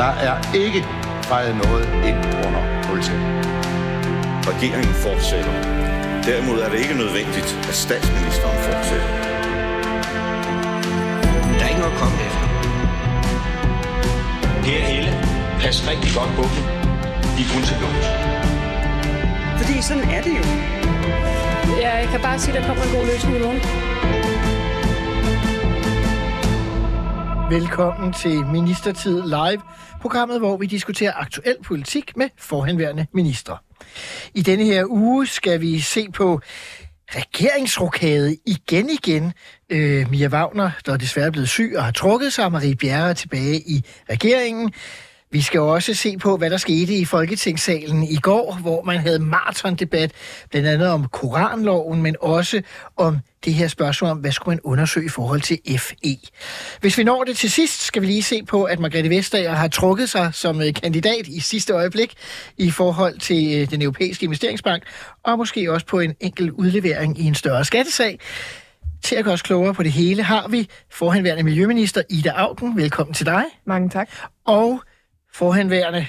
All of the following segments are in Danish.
Der er ikke fejret noget ind under politiet. Regeringen fortsætter. Derimod er det ikke nødvendigt, at statsministeren fortsætter. Der er ikke noget at komme efter. Per Helle, pas rigtig godt på dem. De er kun til lås. Fordi sådan er det jo. Ja, jeg kan bare sige, at der kommer en god løsning i morgen. Velkommen til Ministertid Live, programmet, hvor vi diskuterer aktuel politik med forhenværende ministre. I denne her uge skal vi se på regeringsrokade igen igen. Øh, Mia Wagner, der er desværre blevet syg og har trukket sig, Marie Bjerre tilbage i regeringen. Vi skal også se på, hvad der skete i Folketingssalen i går, hvor man havde maratondebat, blandt andet om Koranloven, men også om det her spørgsmål om, hvad skulle man undersøge i forhold til FE. Hvis vi når det til sidst, skal vi lige se på, at Margrethe Vestager har trukket sig som øh, kandidat i sidste øjeblik i forhold til øh, den europæiske investeringsbank, og måske også på en enkelt udlevering i en større skattesag. Til at gøre os klogere på det hele har vi forhenværende Miljøminister Ida Augen. Velkommen til dig. Mange tak. Og forhenværende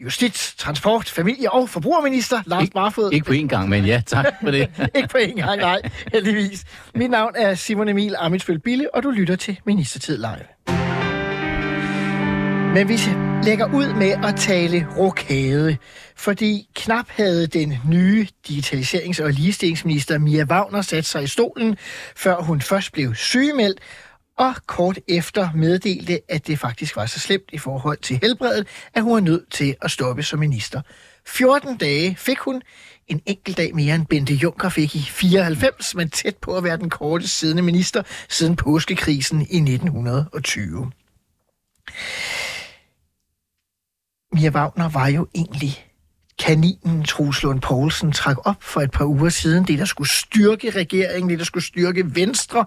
Justits, Transport, Familie- og Forbrugerminister Lars ikke, Barfod. Ikke på én gang, men ja, tak for det. ikke på én gang, nej, heldigvis. Mit navn er Simon Emil Amitsbøl Bille, og du lytter til Ministertid Live. Men vi lægger ud med at tale rokade, fordi knap havde den nye digitaliserings- og ligestillingsminister Mia Wagner sat sig i stolen, før hun først blev sygemeldt, og kort efter meddelte, at det faktisk var så slemt i forhold til helbredet, at hun var nødt til at stoppe som minister. 14 dage fik hun, en enkelt dag mere end Bente Juncker fik i 94, men tæt på at være den korte siddende minister siden påskekrisen i 1920. Mia Wagner var jo egentlig kaninen Truslund Poulsen trak op for et par uger siden. Det, der skulle styrke regeringen, det, der skulle styrke Venstre,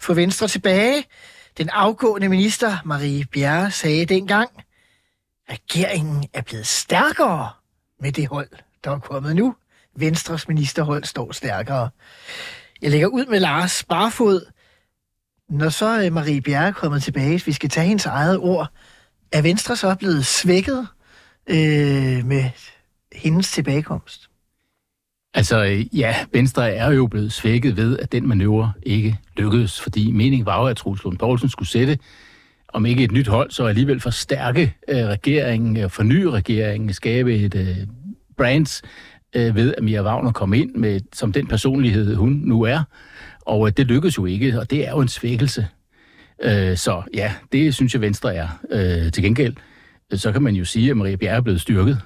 få Venstre tilbage. Den afgående minister, Marie Bjerre, sagde dengang, regeringen er blevet stærkere med det hold, der er kommet nu. Venstres ministerhold står stærkere. Jeg lægger ud med Lars Barfod. Når så øh, Marie Bjerre er kommet tilbage, hvis vi skal tage hendes eget ord, er Venstre så blevet svækket øh, med hendes tilbagekomst? Altså, ja, Venstre er jo blevet svækket ved, at den manøvre ikke lykkedes, fordi meningen var jo, at Troels Lund Poulsen skulle sætte, om ikke et nyt hold, så alligevel forstærke øh, regeringen, øh, forny regeringen, skabe et øh, brand øh, ved, at Mia Wagner kom ind med, som den personlighed, hun nu er. Og øh, det lykkedes jo ikke, og det er jo en svækkelse. Øh, så ja, det synes jeg, Venstre er. Øh, til gengæld, øh, så kan man jo sige, at Maria Bjerre er blevet styrket.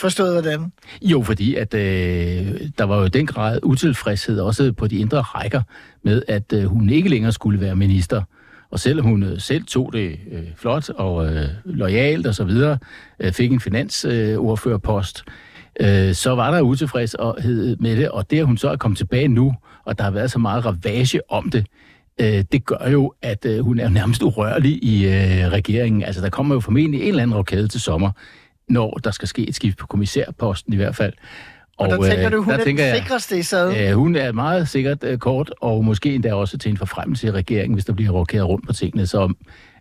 Forstået hvordan? Jo, fordi at øh, der var jo den grad utilfredshed også på de indre rækker med, at øh, hun ikke længere skulle være minister. Og selvom hun øh, selv tog det øh, flot og øh, lojalt og så videre, øh, fik en finansordførerpost, øh, så var der utilfredshed med det, og det, at hun så er kommet tilbage nu, og der har været så meget ravage om det, øh, det gør jo, at øh, hun er nærmest urørlig i øh, regeringen. Altså, der kommer jo formentlig en eller anden rokade til sommer, når der skal ske et skift på kommissærposten i hvert fald. Og, og der tænker du, hun der er den sikreste i? Øh, hun er meget sikkert øh, kort, og måske endda også til en forfremmelse i regeringen, hvis der bliver rokeret rundt på tingene. Så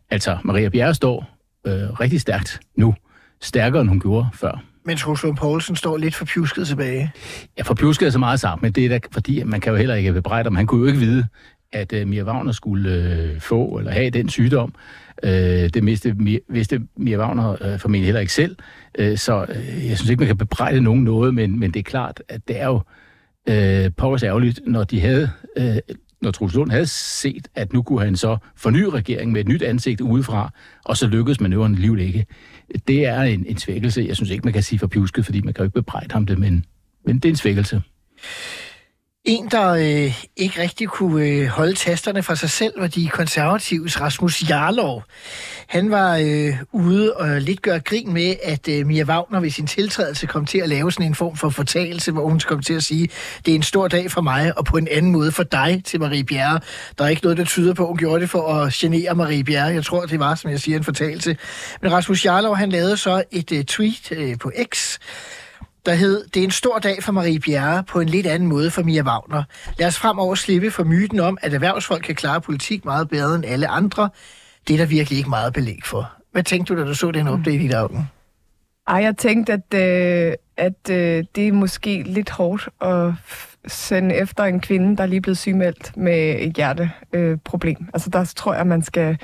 altså, Maria Bjerre står øh, rigtig stærkt nu. Stærkere, end hun gjorde før. Men Truls Poulsen står lidt for pjusket tilbage. Ja, for pjusket så meget sammen, men det er da, fordi man kan jo heller ikke bebrejde ham. Han kunne jo ikke vide, at øh, Mia Wagner skulle øh, få eller have den sygdom. Øh, det vidste, vidste Mia Wagner øh, formentlig heller ikke selv. Øh, så øh, jeg synes ikke, man kan bebrejde nogen noget, men, men det er klart, at det er jo øh, pokkers ærgerligt, når de havde... Øh, når Truls Lund havde set, at nu kunne han så forny regeringen med et nyt ansigt udefra, og så lykkedes manøvren alligevel ikke. Det er en, en svækkelse. Jeg synes ikke, man kan sige for pjusket, fordi man kan jo ikke bebrejde ham det, men, men det er en svækkelse. En, der øh, ikke rigtig kunne øh, holde tasterne for sig selv, var de konservatives Rasmus Jarlov. Han var øh, ude og lidt gøre grin med, at øh, Mia Wagner ved sin tiltrædelse kom til at lave sådan en form for fortalelse, hvor hun kom til at sige, det er en stor dag for mig, og på en anden måde for dig til Marie Bjerre. Der er ikke noget, der tyder på, at hun gjorde det for at genere Marie Bjerre. Jeg tror, det var, som jeg siger, en fortalelse. Men Rasmus Jarlov, han lavede så et øh, tweet øh, på X, der hed, det er en stor dag for Marie Bjerre på en lidt anden måde for Mia Wagner. Lad os fremover slippe for myten om, at erhvervsfolk kan klare politik meget bedre end alle andre. Det er der virkelig ikke meget belæg for. Hvad tænkte du, da du så den update i dagen? Ej, jeg tænkte, at, øh, at øh, det er måske lidt hårdt at sende efter en kvinde, der er lige blevet sygemeldt med et hjerteproblem. Øh, problem. altså der tror jeg, man skal,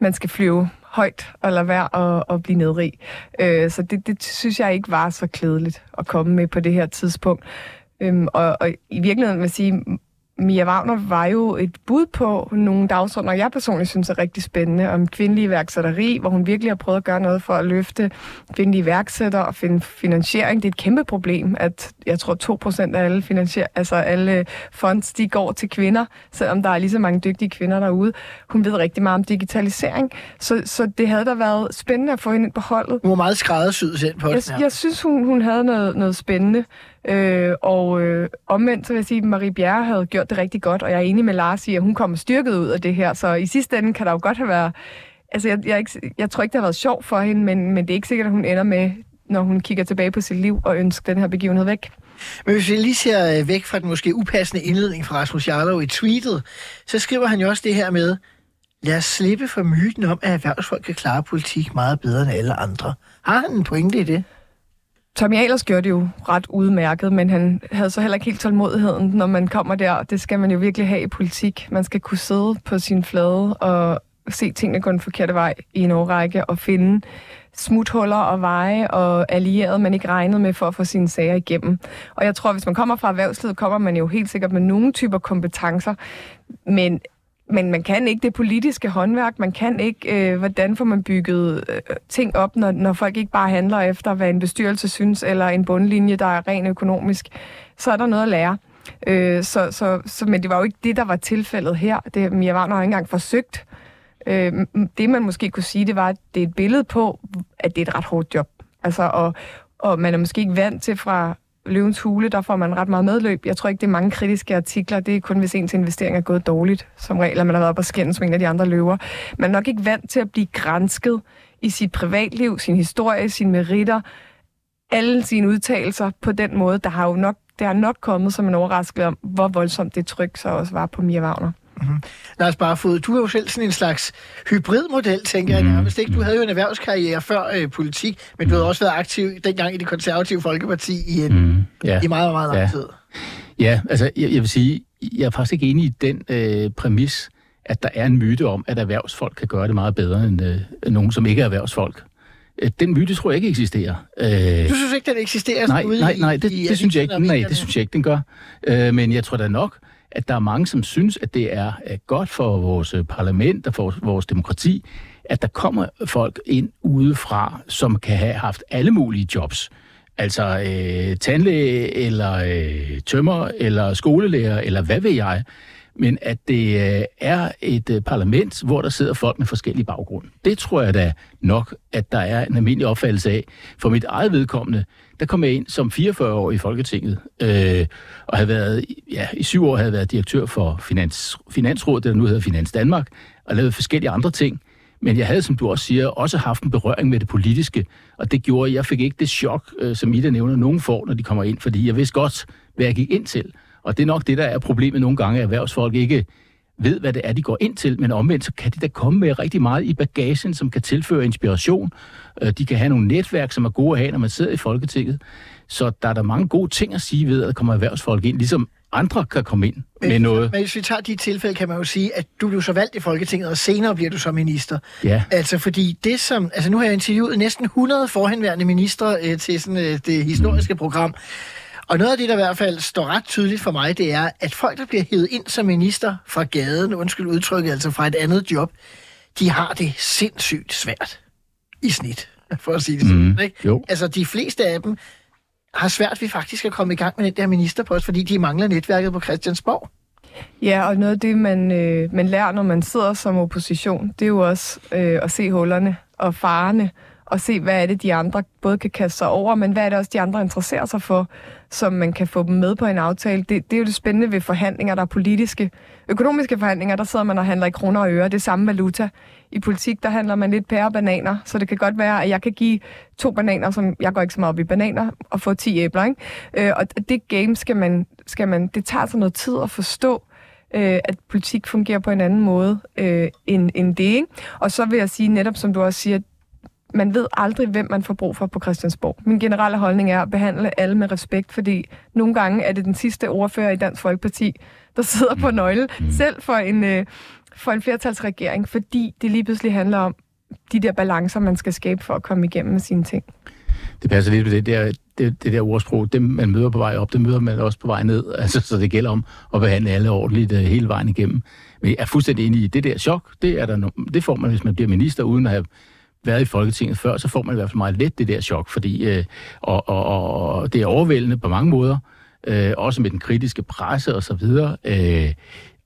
man skal flyve højt og lade være at, at blive nedrig. Øh, så det, det synes jeg ikke var så klædeligt at komme med på det her tidspunkt. Øhm, og, og i virkeligheden vil jeg sige, Mia Wagner var jo et bud på nogle dagsordner, jeg personligt synes er rigtig spændende, om kvindelig iværksætteri, hvor hun virkelig har prøvet at gøre noget for at løfte kvindelige iværksættere og finde finansiering. Det er et kæmpe problem, at jeg tror 2% af alle, finansier, altså alle fonds, de går til kvinder, selvom der er lige så mange dygtige kvinder derude. Hun ved rigtig meget om digitalisering, så, så det havde da været spændende at få hende ind på holdet. Hun var meget skræddersyet selv på Jeg, det. jeg synes, hun, hun havde noget, noget spændende. Øh, og øh, omvendt så vil jeg sige, at Marie Bjerre havde gjort det rigtig godt, og jeg er enig med Lars i, at hun kommer styrket ud af det her. Så i sidste ende kan der jo godt have været... Altså, jeg, jeg, ikke, jeg tror ikke, det har været sjovt for hende, men, men det er ikke sikkert, at hun ender med, når hun kigger tilbage på sit liv og ønsker den her begivenhed væk. Men hvis vi lige ser øh, væk fra den måske upassende indledning fra Rasmus Jarlov i tweetet, så skriver han jo også det her med, lad os slippe for myten om, at erhvervsfolk kan klare politik meget bedre end alle andre. Har han en pointe i det? Tommy Ahlers gjorde det jo ret udmærket, men han havde så heller ikke helt tålmodigheden, når man kommer der. Det skal man jo virkelig have i politik. Man skal kunne sidde på sin flade og se tingene gå den forkerte vej i en årrække og finde smuthuller og veje og allierede, man ikke regnede med for at få sine sager igennem. Og jeg tror, hvis man kommer fra erhvervslivet, kommer man jo helt sikkert med nogle typer kompetencer, men men man kan ikke det politiske håndværk, man kan ikke, øh, hvordan får man bygget øh, ting op, når, når folk ikke bare handler efter, hvad en bestyrelse synes, eller en bundlinje, der er ren økonomisk. Så er der noget at lære. Øh, så, så, så, men det var jo ikke det, der var tilfældet her. Det, Mia Wagner har ikke engang forsøgt. Øh, det, man måske kunne sige, det var, at det er et billede på, at det er et ret hårdt job. Altså, og, og man er måske ikke vant til fra Løvens Hule, der får man ret meget medløb. Jeg tror ikke, det er mange kritiske artikler. Det er kun, hvis ens investering er gået dårligt, som regel, at man har været op og skændes med en af de andre løver. Man er nok ikke vant til at blive grænsket i sit privatliv, sin historie, sine meritter, alle sine udtalelser på den måde. Der har jo nok, det har nok kommet som en overraskelse om, hvor voldsomt det tryk så også var på Mia Wagner. Mm-hmm. Lars Barfod, du er jo selv sådan en slags hybridmodel, tænker Mhm. jeg nærmest. Ikke? Du havde jo en erhvervskarriere før øh, politik, men du havde også været aktiv dengang i det konservative Folkeparti i, en, Mm, ja. i meget, meget lang Ja. tid. Ja, altså jeg, jeg vil sige, jeg er faktisk ikke enig i den øh, præmis, at der er en myte om, at erhvervsfolk kan gøre det meget bedre end øh, nogen, som ikke er erhvervsfolk. Øh, Den myte tror jeg ikke eksisterer. Øh, Du synes ikke, den eksisterer nej, ude nej, i, nej, det, i det synes jeg ikke. Nej, det synes jeg ikke, den gør. Øh, men jeg tror da nok, at der er mange, som synes, at det er øh, godt for vores øh, parlament og for vores demokrati, at der kommer folk ind udefra, som kan have haft alle mulige jobs. Altså øh, tandlæge, eller øh, tømmer, eller skolelærer, eller hvad ved jeg. Men at det øh, er et øh, parlament, hvor der sidder folk med forskellige baggrunde. Det tror jeg da nok, at der er en almindelig opfattelse af. For mit eget vedkommende, der kom jeg ind som 44 år i Folketinget, øh, og havde været, ja, i syv år havde jeg været direktør for Finans, Finansrådet, der nu hedder Finans Danmark, og lavet forskellige andre ting. Men jeg havde, som du også siger, også haft en berøring med det politiske, og det gjorde, at jeg fik ikke det chok, øh, som Ida nævner, nogen får, når de kommer ind, fordi jeg vidste godt, hvad jeg gik ind til. Og det er nok det, der er problemet nogle gange, at erhvervsfolk ikke ved, hvad det er, de går ind til, men omvendt, så kan de da komme med rigtig meget i bagagen, som kan tilføre inspiration. Øh, De kan have nogle netværk, som er gode at have, når man sidder i Folketinget. Så der er der mange gode ting at sige ved, at der kommer erhvervsfolk ind, ligesom andre kan komme ind med noget. Men hvis vi tager de tilfælde, kan man jo sige, at du blev så valgt i Folketinget, og senere bliver du så minister. Ja. Altså fordi det som, altså nu har jeg interviewet næsten 100 forhenværende ministre øh, til sådan øh, det historiske mm. program. Og noget af det, der i hvert fald står ret tydeligt for mig, det er, at folk, der bliver hævet ind som minister fra gaden, undskyld udtrykket, altså fra et andet job, de har det sindssygt svært i snit, for at sige det sådan. Mhm. Ikke? Jo. Altså de fleste af dem har svært ved faktisk at komme i gang med den der ministerpost, fordi de mangler netværket på Christiansborg. Ja, og noget af det, man, øh, man lærer, når man sidder som opposition, det er jo også øh, at se hullerne og farerne, og se, hvad er det, de andre både kan kaste sig over, men hvad er det også, de andre interesserer sig for, som man kan få dem med på en aftale. Det, det er jo det spændende ved forhandlinger, der er politiske. Økonomiske forhandlinger, der sidder man og handler i kroner og øre. Det er samme valuta. I politik, der handler man lidt pære og bananer, så det kan godt være, at jeg kan give to bananer, som jeg går ikke så meget op i bananer, og få 10 æbler. Ikke? Øh, og det game skal man, skal man, det tager så noget tid at forstå, øh, at politik fungerer på en anden måde øh, end, end det. Ikke? Og så vil jeg sige, netop som du også siger, man ved aldrig, hvem man får brug for på Christiansborg. Min generelle holdning er at behandle alle med respekt, fordi nogle gange er det den sidste ordfører i Dansk Folkeparti, der sidder på nøgle, mm. selv for en, øh, for en flertalsregering, fordi det lige pludselig handler om de der balancer, man skal skabe for at komme igennem med sine ting. Det passer lidt med det der, det, det der ordsprog. Dem, man møder på vej op, det møder man også på vej ned. Altså, så det gælder om at behandle alle ordentligt uh, hele vejen igennem. Men jeg er fuldstændig enig i, det der chok, det, er der no, det får man, hvis man bliver minister, uden at have været i Folketinget før, så får man i hvert fald meget let det der chok, fordi øh, og, og, og det er overvældende på mange måder, øh, også med den kritiske presse og så videre. Øh,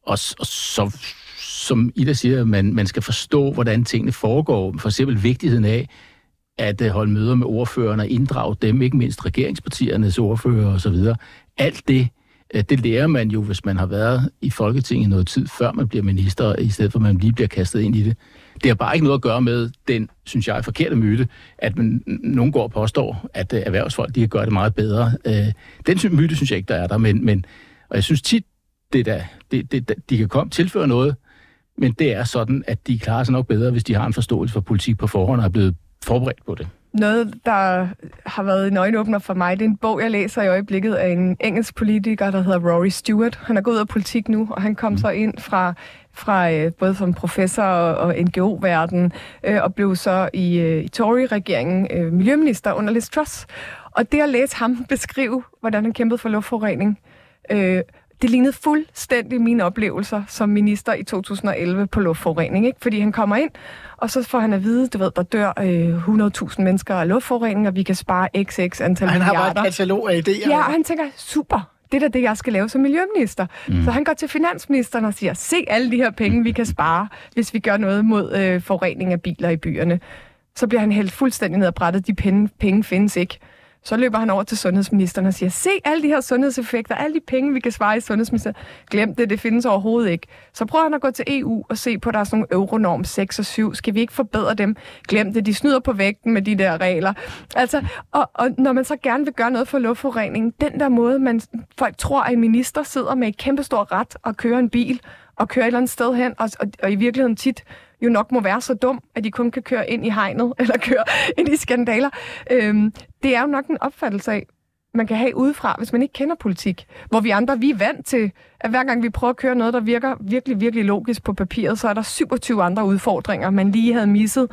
og, og så, som Ida siger, man, man skal forstå, hvordan tingene foregår. For eksempel vigtigheden af, at øh, holde møder med ordførerne og inddrage dem, ikke mindst regeringspartiernes ordfører og så videre. Alt det, øh, det lærer man jo, hvis man har været i Folketinget noget tid, før man bliver minister, i stedet for at man lige bliver kastet ind i det. Det har bare ikke noget at gøre med den, synes jeg, forkerte myte, at man, nogen går og påstår, at uh, erhvervsfolk de kan gøre det meget bedre. Uh, den myte synes jeg ikke, der er der, men, men og jeg synes tit, det der, det, det, de kan komme tilføre noget, men det er sådan, at de klarer sig nok bedre, hvis de har en forståelse for politik på forhånd og er blevet forberedt på det. Noget, der har været en øjenåbner for mig, det er en bog, jeg læser i øjeblikket af en engelsk politiker, der hedder Rory Stewart. Han er gået ud af politik nu, og han kom mm. så ind fra, fra øh, både som professor og, og NGO-verden, øh, og blev så i, øh, i Tory-regeringen øh, miljøminister under Liz Truss. Og det at læse ham beskrive, hvordan han kæmpede for luftforurening, øh, det lignede fuldstændig mine oplevelser som minister i 2011 på luftforurening. Ikke? Fordi han kommer ind, og så får han at vide, du ved, der dør øh, 100.000 mennesker af luftforurening, og vi kan spare xx antal Han har milliarder. bare et katalog af idéer. Ja, og han tænker, super, det er det, jeg skal lave som miljøminister. Mm. Så han går til finansministeren og siger, se alle de her penge, vi kan spare, hvis vi gør noget mod øh, forurening af biler i byerne. Så bliver han helt fuldstændig ned og brættet, de penge, penge findes ikke. Så løber han over til sundhedsministeren og siger, se alle de her sundhedseffekter, alle de penge, vi kan svare i sundhedsministeriet. Glem det, det findes overhovedet ikke. Så prøver han at gå til EU og se på, at der er sådan nogle euronorm 6 og 7. Skal vi ikke forbedre dem? Glem det, de snyder på vægten med de der regler. Altså, og, og når man så gerne vil gøre noget for luftforurening, den der måde, man folk tror, at en minister sidder med et kæmpestor ret og kører en bil, og kører et eller andet sted hen, og, og, og i virkeligheden tit jo nok må være så dum, at de kun kan køre ind i hegnet, eller køre ind i skandaler. Øhm, det er jo nok en opfattelse af, man kan have udefra, hvis man ikke kender politik. Hvor vi andre, vi er vant til, at hver gang vi prøver at køre noget, der virker virkelig, virkelig logisk på papiret, så er der 27 andre udfordringer, man lige havde misset,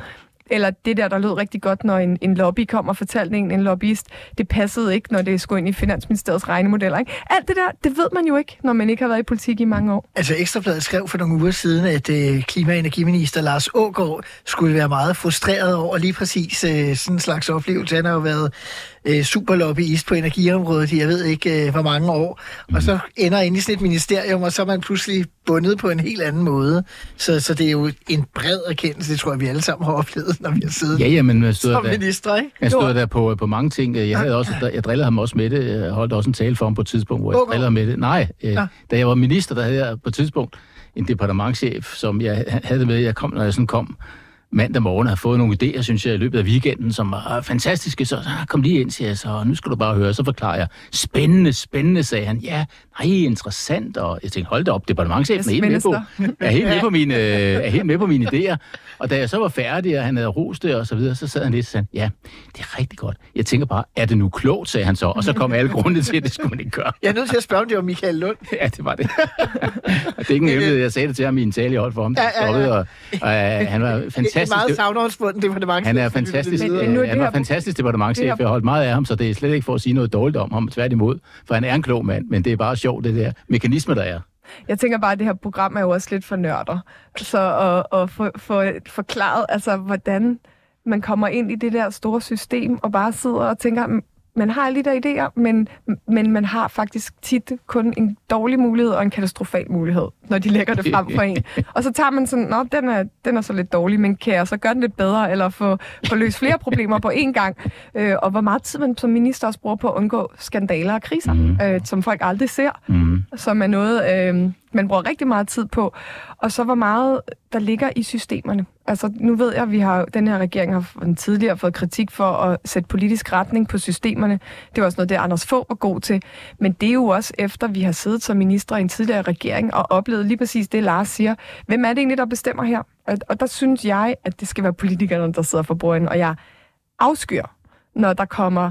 eller det der, der lød rigtig godt, når en, en lobby kom og fortalte en, en lobbyist, det passede ikke, når det skulle ind i Finansministeriets regnemodeller. Ikke? Alt det der, det ved man jo ikke, når man ikke har været i politik i mange år. Altså Ekstrabladet skrev for nogle uger siden, at øh, klima- og energiminister Lars Ågaard skulle være meget frustreret over lige præcis øh, sådan en slags oplevelse. Han har jo været øh, superlobbyist på energiområdet i jeg ved ikke øh, hvor mange år, og så ender ind i sådan et ministerium, og så er man pludselig bundet på en helt anden måde. Så, så det er jo en bred erkendelse, det tror jeg, vi alle sammen har oplevet, når vi har siddet ja, ja, men jeg stod som der, minister, ikke? Jeg stod der på, på mange ting. Jeg, havde også, jeg drillede ham også med det. Jeg holdt også en tale for ham på et tidspunkt, hvor jeg Ågaard? drillede ham med det. Nej, øh, Nå. da jeg var minister, der havde jeg på et tidspunkt en departementchef, som jeg havde med, jeg kom, når jeg sådan kom mandag morgen, havde fået nogle idéer, synes jeg, i løbet af weekenden, som var fantastiske. Så ah, kom lige ind, siger jeg, så nu skal du bare høre. Så forklarer jeg, spændende, spændende, sagde han. Ja, nej, interessant. Og jeg tænkte, hold da op, departementchefen er helt med på, er helt med på mine, er helt med på mine idéer. Og da jeg så var færdig, og han havde rost det og så videre, så sad han lidt og sagde, ja, det er rigtig godt. Jeg tænker bare, er det nu klogt, sagde han så. Og så kom alle grunde til, at det skulle man ikke gøre. Jeg er nødt til at spørge, om det var Michael Lund. Ja, det var det. og det er ikke en hemmelighed. Jeg sagde det til ham i en tale, jeg holdt for ham. Ja, ja, ja. Og, og, øh, han var Det er fantastisk. meget savnomsbunden departement. Han er fantastisk, Men- men øh, nu er det han var her- fantastisk departementchef. det her- Jeg har holdt meget af ham, så det er slet ikke for at sige noget dårligt om ham, tværtimod. For han er en klog mand, men det er bare sjovt, det der mekanisme, der er. Jeg tænker bare, at det her program er jo også lidt for nørder. Så at, at få, få forklaret, altså, hvordan man kommer ind i det der store system, og bare sidder og tænker, "Mm, man har de der idéer, men, men man har faktisk tit kun en dårlig mulighed og en katastrofal mulighed, når de lægger det frem for en. Og så tager man sådan, nå, den er, den er så lidt dårlig, men kan jeg så gøre den lidt bedre, eller få, få løst flere problemer på én gang? Øh, og hvor meget tid man som minister også bruger på at undgå skandaler og kriser, mm. øh, som folk aldrig ser Mm. som er noget, øh, man bruger rigtig meget tid på. Og så hvor meget der ligger i systemerne. Altså nu ved jeg, at vi har, den her regering har tidligere fået kritik for at sætte politisk retning på systemerne. Det var også noget, det Anders få var god til. Men det er jo også efter, vi har siddet som minister i en tidligere regering og oplevet lige præcis det, Lars siger. Hvem er det egentlig, der bestemmer her? Og, og der synes jeg, at det skal være politikerne, der sidder for bordenden, og jeg afskyr, når der kommer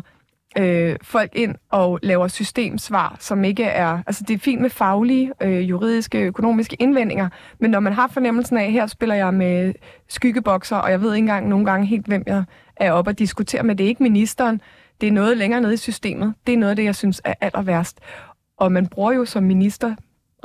øh, folk ind og laver systemsvar, som ikke er... Altså, det er fint med faglige, øh, juridiske, økonomiske indvendinger, men når man har fornemmelsen af, her spiller jeg med skyggebokser, og jeg ved ikke engang nogle gange helt, hvem jeg er oppe og diskutere med, det er ikke ministeren, det er noget længere nede i systemet. Det er noget af det, jeg synes er aller værst. Og man bruger jo som minister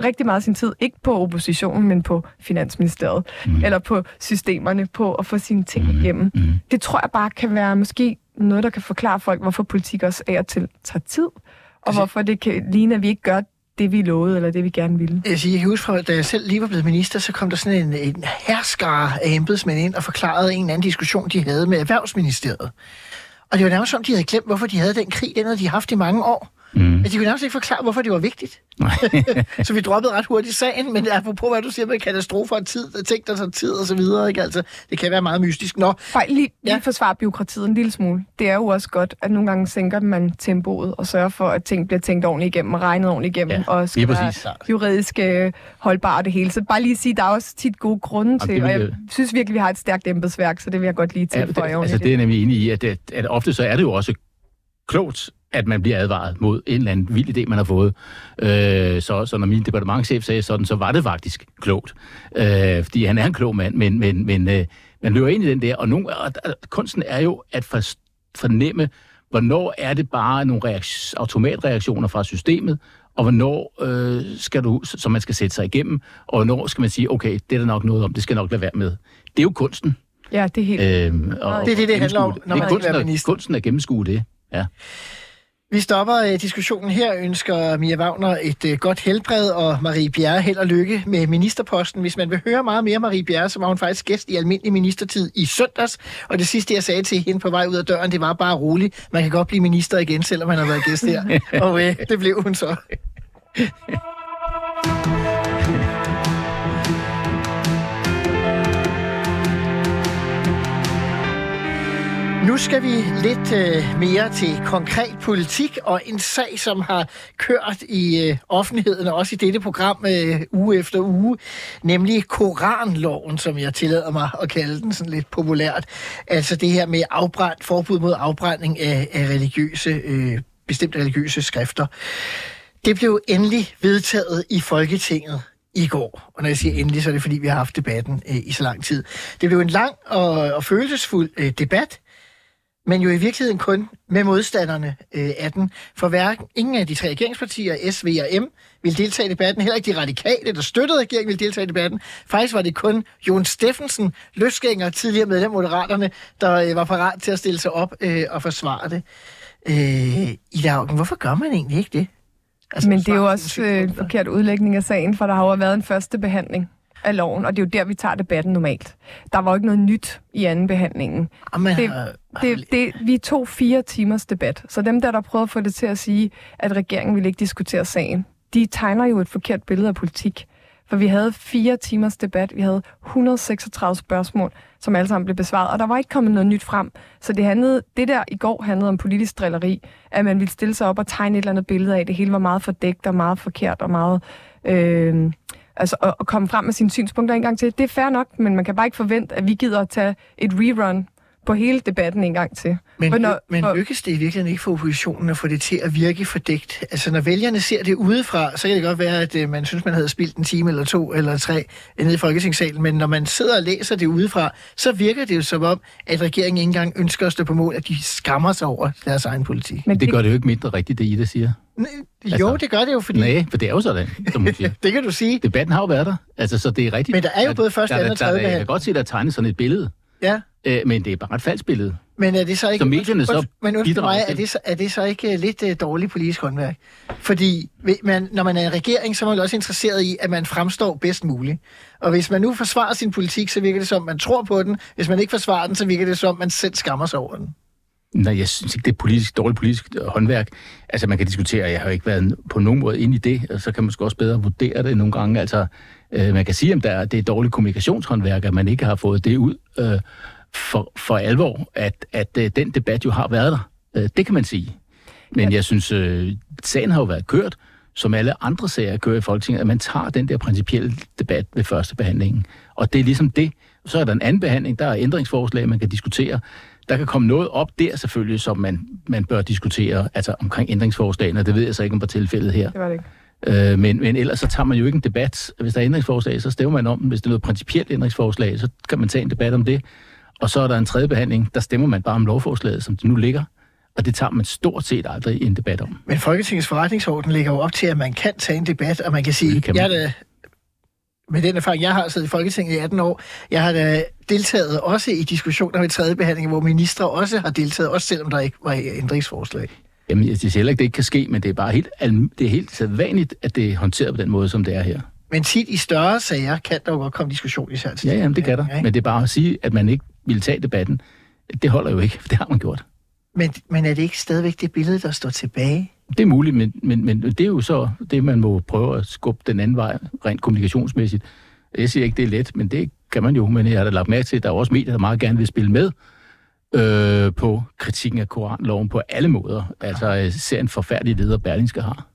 rigtig meget sin tid, ikke på oppositionen, men på Finansministeriet, mm. eller på systemerne, på at få sine ting mm. igennem. Mm. Det tror jeg bare kan være måske noget, der kan forklare folk, hvorfor politik også er til tager tid, og altså, hvorfor det kan ligne, at vi ikke gør det, vi lovede, eller det, vi gerne ville. Jeg, siger, jeg kan huske, fra, da jeg selv lige var blevet minister, så kom der sådan en, en herskare af embedsmænd ind og forklarede en eller anden diskussion, de havde med Erhvervsministeriet. Og det var nærmest som, de havde glemt, hvorfor de havde den krig, den havde de haft i mange år. Mm. Men de kunne nærmest ikke forklare, hvorfor det var vigtigt. så vi droppede ret hurtigt sagen, men apropos hvad du siger med katastrofer og tid, ting, der tager tid og så videre, ikke? Altså, det kan være meget mystisk. Nå. Fej, lige, lige ja. forsvare byråkratiet en lille smule. Det er jo også godt, at nogle gange sænker man tempoet og sørger for, at ting bliver tænkt ordentligt igennem og regnet ordentligt igennem, ja, og skal være juridisk øh, holdbare det hele. Så bare lige sige, der er også tit gode grunde til, Jamen, og jeg synes virkelig, vi har et stærkt embedsværk, så det vil jeg godt lige tilføje. Ja, det, altså, det er nemlig enig i, at, at, at ofte så er det jo også klogt at man bliver advaret mod en eller anden vild idé, man har fået. Øh, så, så når min departementchef sagde sådan, så var det faktisk klogt. Øh, fordi han er en klog mand, men, men, men øh, man løber ind i den der, og, nogle, og, og kunsten er jo at for, fornemme, hvornår er det bare nogle reaktion, automatreaktioner fra systemet, og hvornår øh, skal du, så man skal sætte sig igennem, og hvornår skal man sige, okay, det er der nok noget om, det skal nok lade være med. Det er jo kunsten. Ja, det er helt... Øh, og, det er det, det handler om, når man det er kunsten, at, kunsten at gennemskue det, ja. Vi stopper uh, diskussionen her. Ønsker Mia Wagner et uh, godt helbred, og Marie Bjerre held og lykke med ministerposten. Hvis man vil høre meget mere Marie Bjerre, så var hun faktisk gæst i almindelig ministertid i søndags. Og det sidste, jeg sagde til hende på vej ud af døren, det var bare roligt. Man kan godt blive minister igen, selvom man har været gæst her. og uh, det blev hun så. Nu skal vi lidt øh, mere til konkret politik og en sag, som har kørt i øh, offentligheden og også i dette program øh, uge efter uge, nemlig Koranloven, som jeg tillader mig at kalde den sådan lidt populært. Altså det her med afbrændt, forbud mod afbrænding af, af religiøse, øh, bestemte religiøse skrifter. Det blev endelig vedtaget i Folketinget i går. Og når jeg siger endelig, så er det fordi, vi har haft debatten øh, i så lang tid. Det blev en lang og, og følelsesfuld øh, debat, men jo i virkeligheden kun med modstanderne øh, af den. For hverken ingen af de tre regeringspartier, S, V og M, vil deltage i debatten. Heller ikke de radikale, der støttede regeringen, vil deltage i debatten. Faktisk var det kun Jon Steffensen, løsgænger, tidligere medlem af Moderaterne, der øh, var parat til at stille sig op øh, og forsvare det. Øh, I dag, hvorfor gør man egentlig ikke det? Altså, Men det er jo også øh, en forkert udlægning af sagen, for der har jo været en første behandling af loven, og det er jo der, vi tager debatten normalt. Der var jo ikke noget nyt i anden behandlingen. Amen, det, det, det, vi tog fire timers debat, så dem der, der prøvede at få det til at sige, at regeringen ville ikke diskutere sagen, de tegner jo et forkert billede af politik. For vi havde fire timers debat, vi havde 136 spørgsmål, som alle sammen blev besvaret, og der var ikke kommet noget nyt frem. Så det, handlede, det der i går handlede om politisk drilleri, at man ville stille sig op og tegne et eller andet billede af, det hele var meget fordækt og meget forkert og meget... Øh, altså at, at komme frem med sine synspunkter en gang til. Det er fair nok, men man kan bare ikke forvente, at vi gider at tage et rerun på hele debatten en gang til. Men, når, men for... lykkes det i virkeligheden ikke for oppositionen at få det til at virke fordækt? Altså når vælgerne ser det udefra, så kan det godt være, at uh, man synes, man havde spildt en time eller to eller tre nede i Folketingssalen, men når man sidder og læser det udefra, så virker det jo som om, at regeringen ikke engang ønsker at stå på mål, at de skammer sig over deres egen politik. Men det, det gør det jo ikke mindre rigtigt, det I der siger. Jo, altså, det gør det jo, fordi... Nej, for det er jo sådan, som hun siger. det kan du sige. Debatten har jo været der, altså, så det er rigtigt. Men der er jo både første, anden og tredje. Jeg kan godt se, at der tegnet sådan et billede. Ja. Øh, men det er bare et falsk billede. Men er det så ikke... Så medierne så men undskyld mig, er det, så, er det så ikke uh, lidt uh, dårligt politisk håndværk? Fordi man, når man er en regering, så er man også interesseret i, at man fremstår bedst muligt. Og hvis man nu forsvarer sin politik, så virker det som, man tror på den. Hvis man ikke forsvarer den, så virker det som, man selv skammer sig over den. Nej, jeg synes ikke, det er politisk, dårligt politisk håndværk. Altså, man kan diskutere, jeg har jo ikke været på nogen måde ind i det, og så kan man måske også bedre vurdere det nogle gange. Altså, øh, man kan sige, om der er, det er dårligt kommunikationshåndværk, at man ikke har fået det ud øh, for, for alvor, at, at øh, den debat jo har været der. Øh, det kan man sige. Men ja. jeg synes, øh, sagen har jo været kørt, som alle andre sager kører i Folketinget, at man tager den der principielle debat ved første behandlingen. Og det er ligesom det, Så er der en anden behandling, der er ændringsforslag, man kan diskutere. Der kan komme noget op der selvfølgelig, som man, man bør diskutere, altså omkring ændringsforslagene, det ved jeg så ikke om på tilfældet her. Det var det ikke. Øh, men, men ellers så tager man jo ikke en debat. Hvis der er ændringsforslag, så stemmer man om dem. Hvis det er noget principielt ændringsforslag, så kan man tage en debat om det. Og så er der en tredje behandling, der stemmer man bare om lovforslaget, som det nu ligger. Og det tager man stort set aldrig en debat om. Men Folketingets forretningsorden ligger jo op til, at man kan tage en debat, og man kan sige, Det kan man. jeg er da, med den erfaring, jeg har siddet i Folketinget i 18 år, jeg har da deltaget også i diskussioner ved tredje behandling, hvor ministre også har deltaget, også selvom der ikke var ændringsforslag. Jamen, jeg siger heller ikke, det ikke kan ske, men det er bare helt, det er helt sædvanligt, at det er håndteret på den måde, som det er her. Men tit i større sager kan der jo godt komme diskussion især til Ja, jamen, det kan der. Ja, Men det er bare at sige, at man ikke vil tage debatten. Det holder jo ikke, for det har man gjort. men, men er det ikke stadigvæk det billede, der står tilbage? Det er muligt, men, men, men det er jo så det, man må prøve at skubbe den anden vej, rent kommunikationsmæssigt. Jeg siger ikke, det er let, men det kan man jo. Men jeg har da lagt mærke til, at der er også medier, der meget gerne vil spille med øh, på kritikken af koranloven på alle måder. Altså, øh, ser en forfærdelig leder, Berlingske har.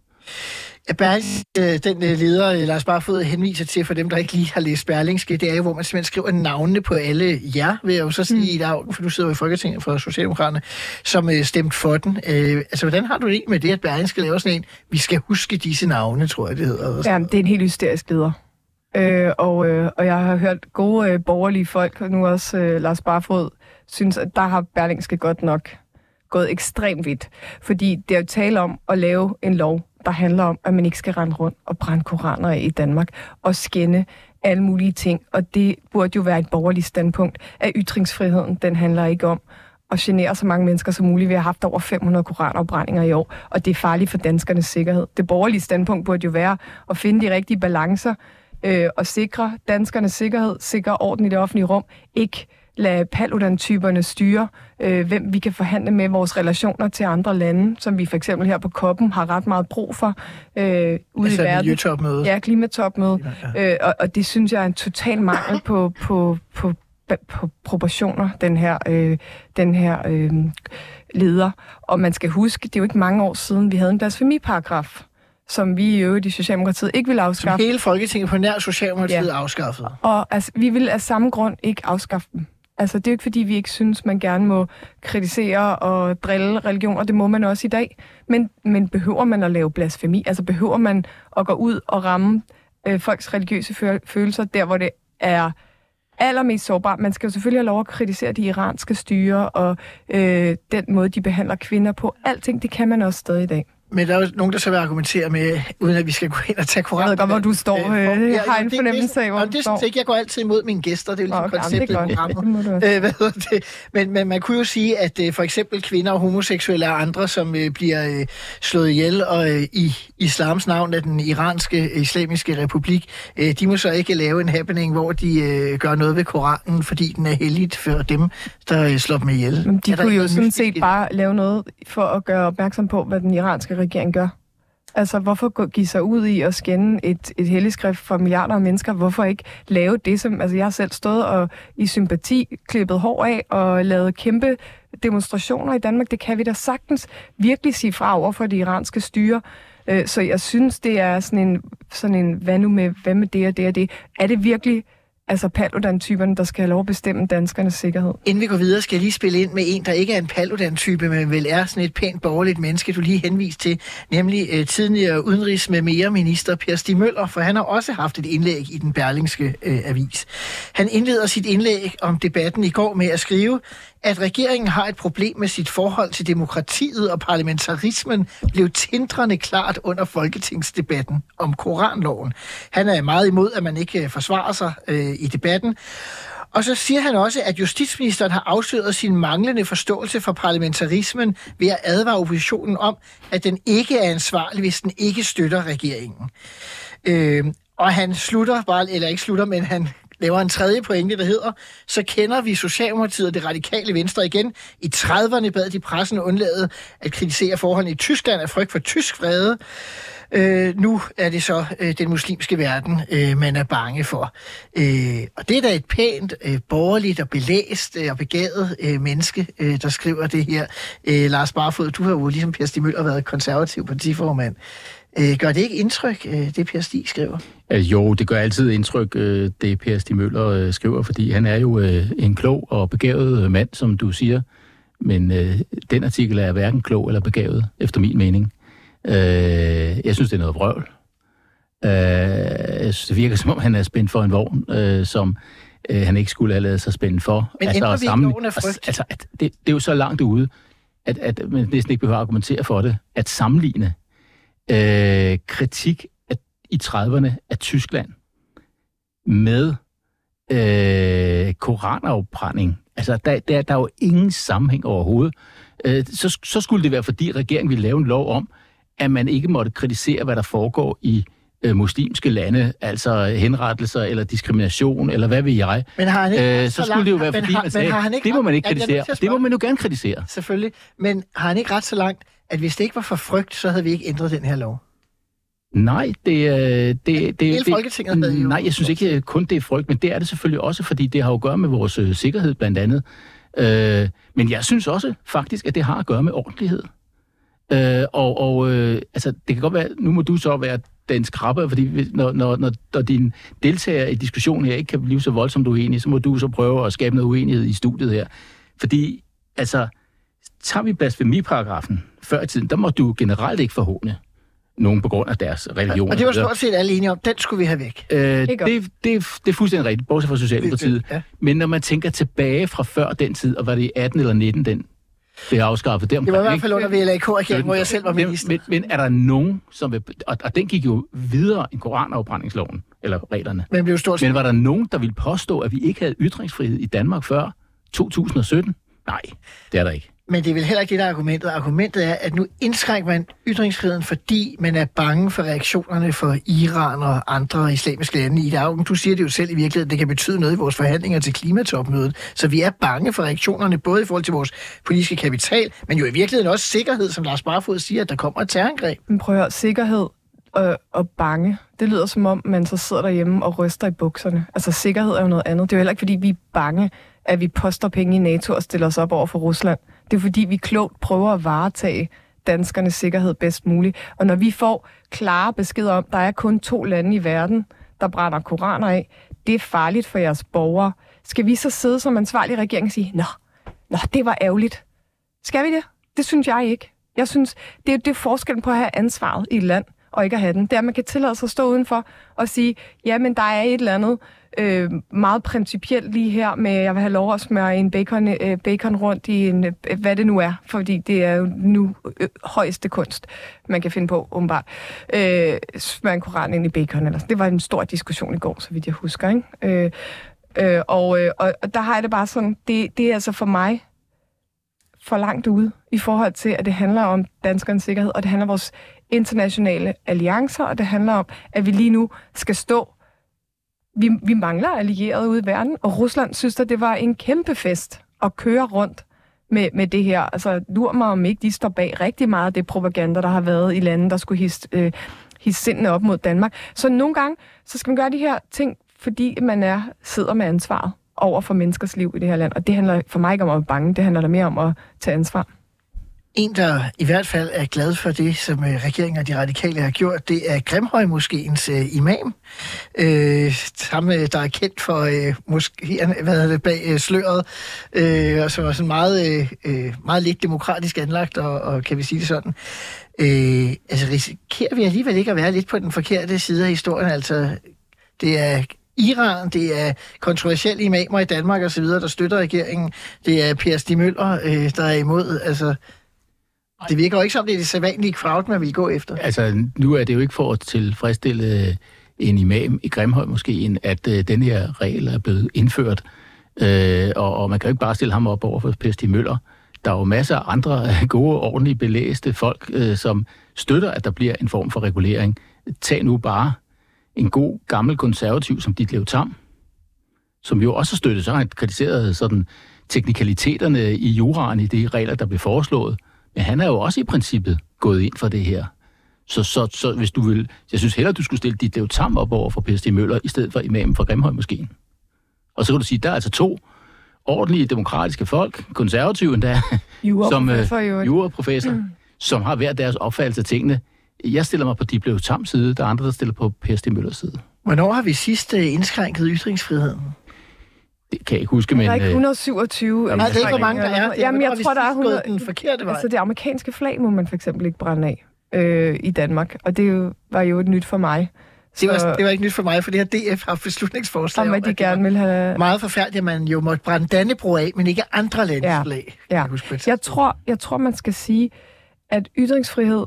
Berlingske, den øh, leder, øh, Lars Barfod henviser til, for dem, der ikke lige har læst Berlingske, det er jo, hvor man simpelthen skriver navnene på alle jer, vil jeg jo så sige mm. i dag, for du sidder jo i Folketinget for Socialdemokraterne, som øh, stemte for den. Øh, altså, hvordan har du det med det, at Berlingske laver sådan en, vi skal huske disse navne, tror jeg, det hedder. Ja, det er en helt hysterisk leder. Øh, og, øh, og jeg har hørt gode øh, borgerlige folk, og nu også øh, Lars Barfod, synes, at der har Berlingske godt nok gået ekstremt vidt. Fordi det er jo tale om at lave en lov, der handler om, at man ikke skal rende rundt og brænde koraner i Danmark og skænde alle mulige ting. Og det burde jo være et borgerligt standpunkt, at ytringsfriheden, den handler ikke om at genere så mange mennesker som muligt. Vi har haft over 500 koranopbrændinger i år, og det er farligt for danskernes sikkerhed. Det borgerlige standpunkt burde jo være at finde de rigtige balancer øh, og sikre danskernes sikkerhed, sikre orden i det offentlige rum, ikke lade Paludan-typerne styre, øh, hvem vi kan forhandle med vores relationer til andre lande, som vi for eksempel her på koppen har ret meget brug for øh, ude altså, i verden. miljøtopmøde. Ja, klimatopmøde. Ja. Øh, og, og det synes jeg er en total mangel på, på, på, på proportioner, den her, øh, den her øh, leder. Og man skal huske, det er jo ikke mange år siden, vi havde en blasfemiparagraf, som vi i øvrigt i Socialdemokratiet ikke Som afskaffe. hele Folketinget på nær Socialdemokratiet Ja. afskaffet. Og altså, vi vil af samme grund ikke afskaffe dem. Altså, det er jo ikke, fordi vi ikke synes, man gerne må kritisere og drille religion, og det må man også i dag. Men, men behøver man at lave blasfemi? Altså, behøver man at gå ud og ramme øh, folks religiøse føl- følelser der, hvor det er allermest sårbart? Man skal jo selvfølgelig have lov at kritisere de iranske styre og øh, den måde, de behandler kvinder på. Alting, det kan man også stadig i dag. Men der er jo nogen, der så vil argumentere med, uden at vi skal gå ind og tage koran. Jeg ved du står. Øh, jeg har en fornemmelse af, hvor du det står. ikke. Jeg går altid imod mine gæster. Det er jo ligesom okay, konceptet i programmet. Øh, hvad det? Men, men man kunne jo sige, at øh, for eksempel kvinder og homoseksuelle og andre, som øh, bliver øh, slået ihjel og øh, i islams navn af den iranske øh, islamiske republik, øh, de må så ikke lave en happening, hvor de øh, gør noget ved Koranen, fordi den er helligt for dem, der øh, slår dem ihjel. Men de Er kunne jo sådan set bare lave noget for at gøre opmærksom på, hvad den iranske regering gør. Altså, hvorfor gå- give sig ud i at skænde et, et helligskrift for milliarder af mennesker? Hvorfor ikke lave det, som... Altså, jeg har selv stået og i sympati klippet hår af og lavet kæmpe demonstrationer i Danmark. Det kan vi da sagtens virkelig sige fra over for det iranske styre. Øh, så jeg synes, det er sådan en, sådan en hvad nu med, hvad med det og det og det? Er det virkelig altså Paludan-typerne, der skal have lov at bestemme danskernes sikkerhed? Inden vi går videre, skal jeg lige spille ind med en, der ikke er en Paludan-type, men vel er sådan et pænt borgerligt menneske, du lige henviste til, nemlig øh, tidligere udenrigs med mere minister Per Stig Møller, for han har også haft et indlæg i den berlingske øh, avis. Han indleder sit indlæg om debatten i går med at skrive, at regeringen har et problem med sit forhold til demokratiet og parlamentarismen, blev tindrende klart under folketingsdebatten om koranloven. Han er meget imod, at man ikke øh, forsvarer sig øh, i debatten. Og så siger han også, at justitsministeren har afsløret sin manglende forståelse for parlamentarismen ved at advare oppositionen om, at den ikke er ansvarlig, hvis den ikke støtter regeringen. Øh, og han slutter bare, eller ikke slutter, men han laver en tredje pointe, der hedder, så kender vi Socialdemokratiet og det radikale venstre igen. I 30'erne bad de pressen undlade at kritisere forholdene i Tyskland af frygt for tysk vrede. Øh, nu er det så øh, den muslimske verden, øh, man er bange for. Øh, og det er da et pænt, øh, borgerligt og belæst øh, og begavet øh, menneske, øh, der skriver det her. Øh, Lars Barfod, du har jo ligesom Per Stig Møller været konservativ partiformand. Øh, gør det ikke indtryk, øh, det Per Stig skriver? Øh, jo, det gør altid indtryk, øh, det Per Stig Møller øh, skriver, fordi han er jo en klog og begavet mand, som du siger. Men øh, den artikel er hverken klog eller begavet, efter min mening. Øh, jeg synes, det er noget vrøvl. Øh, jeg synes, det virker, som om han er spændt for en vogn, øh, som øh, han ikke skulle have lavet sig spænde for. Men altså, vi sammenligne- loven af frygt? Altså, at det, det er jo så langt ude, at, at man næsten ikke behøver at argumentere for det, at sammenligne øh, kritik af, i 30'erne af Tyskland med øh, koranafbrænding. Altså, der, der, der er jo ingen sammenhæng overhovedet. Øh, så, så skulle det være, fordi regeringen ville lave en lov om, at man ikke måtte kritisere, hvad der foregår i øh, muslimske lande, altså henrettelser eller diskrimination, eller hvad ved jeg. Men har han ikke Øh, ret så skulle det jo være, fordi har- man sagde, han ikke det må man ikke er kritisere. Det må man jo gerne kritisere. Selvfølgelig. Men har han ikke ret så langt, at hvis det ikke var for frygt, så havde vi ikke ændret den her lov? Nej, det, øh, det, det, Hele det, Folketinget havde jo- Nej, jeg synes ikke kun det er frygt, men det er det selvfølgelig også, fordi det har jo at gøre med vores øh, sikkerhed blandt andet. Øh, men jeg synes også faktisk, at det har at gøre med ordentlighed. Øh, og og øh, altså, det kan godt være, nu må du så være den skrabbe, fordi når, når, når, når din deltager i diskussionen her ikke kan blive så voldsomt uenig, så må du så prøve at skabe noget uenighed i studiet her. Fordi, altså, tager vi blasfemiparagrafen før i tiden, der må du generelt ikke forhåne nogen på grund af deres religion. Og det var stort set alle enige om. Den skulle vi have væk. Øh, Ikke det, det, det er fuldstændig rigtigt, bortset fra Socialdemokratiet. Ja. Men når man tænker tilbage fra før den tid, og var det i 18 eller 19, den blev afskaffet Det var i hvert fald under VLAK-regeringen, hvor jeg selv var minister. men, men er der nogen, som vil, og, og den gik jo videre end koranafbrændingsloven, eller reglerne. Men blev stort Men var der nogen, der ville påstå, at vi ikke havde ytringsfrihed i Danmark før 2017? Nej, det er der ikke. Men det er vel heller ikke det, der er argumentet. Argumentet er, at nu indskrænker man ytringsfriheden, fordi man er bange for reaktionerne fra Iran og andre islamiske lande i det. Du siger det jo selv i virkeligheden, det kan betyde noget i vores forhandlinger til klimatopmødet. Så vi er bange for reaktionerne, både i forhold til vores politiske kapital, men jo i virkeligheden også sikkerhed, som Lars Barfod siger, at der kommer et terrorangreb. Men prøv at høre, sikkerhed og, og bange, det lyder som om, man så sidder derhjemme og ryster i bukserne. Altså sikkerhed er jo noget andet. Det er jo heller ikke, fordi vi er bange, at vi poster penge i NATO og stiller os op over for Rusland. Det er fordi, vi klogt prøver at varetage danskernes sikkerhed bedst muligt. Og når vi får klare beskeder om, at der er kun to lande i verden, der brænder koraner af, det er farligt for jeres borgere. Skal vi så sidde som ansvarlig regering og sige, nå, nå, det var ærgerligt. Skal vi det? Det synes jeg ikke. Jeg synes, det er, det er forskellen på at have ansvaret i et land og ikke at have den. Det er, at man kan tillade sig at stå udenfor og sige, ja, men der er et eller andet øh, meget principielt lige her med, jeg vil have lov at smøre en bacon, øh, bacon rundt i en, øh, hvad det nu er, fordi det er jo nu øh, højeste kunst, man kan finde på, åbenbart. Øh, smøre en koran ind i bacon. Eller, sådan. det var en stor diskussion i går, så vidt jeg husker. Ikke? Øh, øh, og, øh, og, og der har jeg det bare sådan, det, det er altså for mig for langt ude i forhold til, at det handler om danskernes sikkerhed, og det handler om vores internationale alliancer, og det handler om, at vi lige nu skal stå. Vi, vi mangler allierede ude i verden, og Rusland synes, at det var en kæmpe fest at køre rundt med, med det her. Altså, lur mig om ikke, de står bag rigtig meget af det propaganda, der har været i lande, der skulle hisse, øh, hisse sindene op mod Danmark. Så nogle gange, så skal man gøre de her ting, fordi man er sidder med ansvaret over for menneskers liv i det her land. Og det handler for mig ikke om at være bange, det handler da mere om at tage ansvar. En, der i hvert fald er glad for det, som øh, regeringen og de radikale har gjort, det er Grimhøj-moskéens øh, imam, øh, samme, øh, der er kendt for øh, moskéerne, hvad hedder det, bag øh, sløret, øh, og som er sådan meget, øh, øh, meget lidt demokratisk anlagt, og, og kan vi sige det sådan. Øh, altså risikerer vi alligevel ikke at være lidt på den forkerte side af historien, altså det er Iran, det er kontroversielle imamer i Danmark og så videre, der støtter regeringen. Det er Per Stig Møller, øh, der er imod. Altså, det virker jo ikke som, det er det sædvanlige crowd, man vil gå efter. Altså, nu er det jo ikke for at tilfredsstille øh, en imam i Grimhøj måske, at øh, den her regel er blevet indført. Øh, og, og man kan jo ikke bare stille ham op over for Pesti Møller. Der er jo masser af andre gode, ordentligt belæste folk, øh, som støtter, at der bliver en form for regulering. Tag nu bare en god, gammel konservativ som Ditlev Tam, som jo også har støttet, så har han kritiseret sådan teknikaliteterne i juraen i de regler, der blev foreslået. Men han er jo også i princippet gået ind for det her. Så, så, så hvis du vil... Jeg synes hellere, du skulle stille dit Lev Tam op over for Per Stig Møller, i stedet for imamen fra Grimhøj måske. Og så kan du sige, der er altså to ordentlige demokratiske folk, konservative endda, som øh, Juraprofessor mm. som har hver deres opfattelse af tingene. Jeg stiller mig på de blev tam side, der er andre, der stiller på Per Stig Møllers side. Hvornår har vi sidst øh, indskrænket ytringsfriheden? Det kan jeg ikke huske, Men, der er ikke øh, 127. Nej, det er ikke, hvor mange der er. Det er, Jamen, jeg hvornår tror, der er sidst gået 100... den forkerte vej. Altså, det amerikanske flag må man for eksempel ikke brænde af øh, i Danmark. Og det jo- var jo et nyt for mig. Det var, Så- det var ikke nyt for mig, for det har DF haft beslutningsforslag Om, at de det gerne vil have... Meget forfærdeligt, at man jo måtte brænde Dannebro af, men ikke andre landes Ja. flag. Ja. Jeg, husker Jeg tror, jeg tror, man skal sige, at ytringsfrihed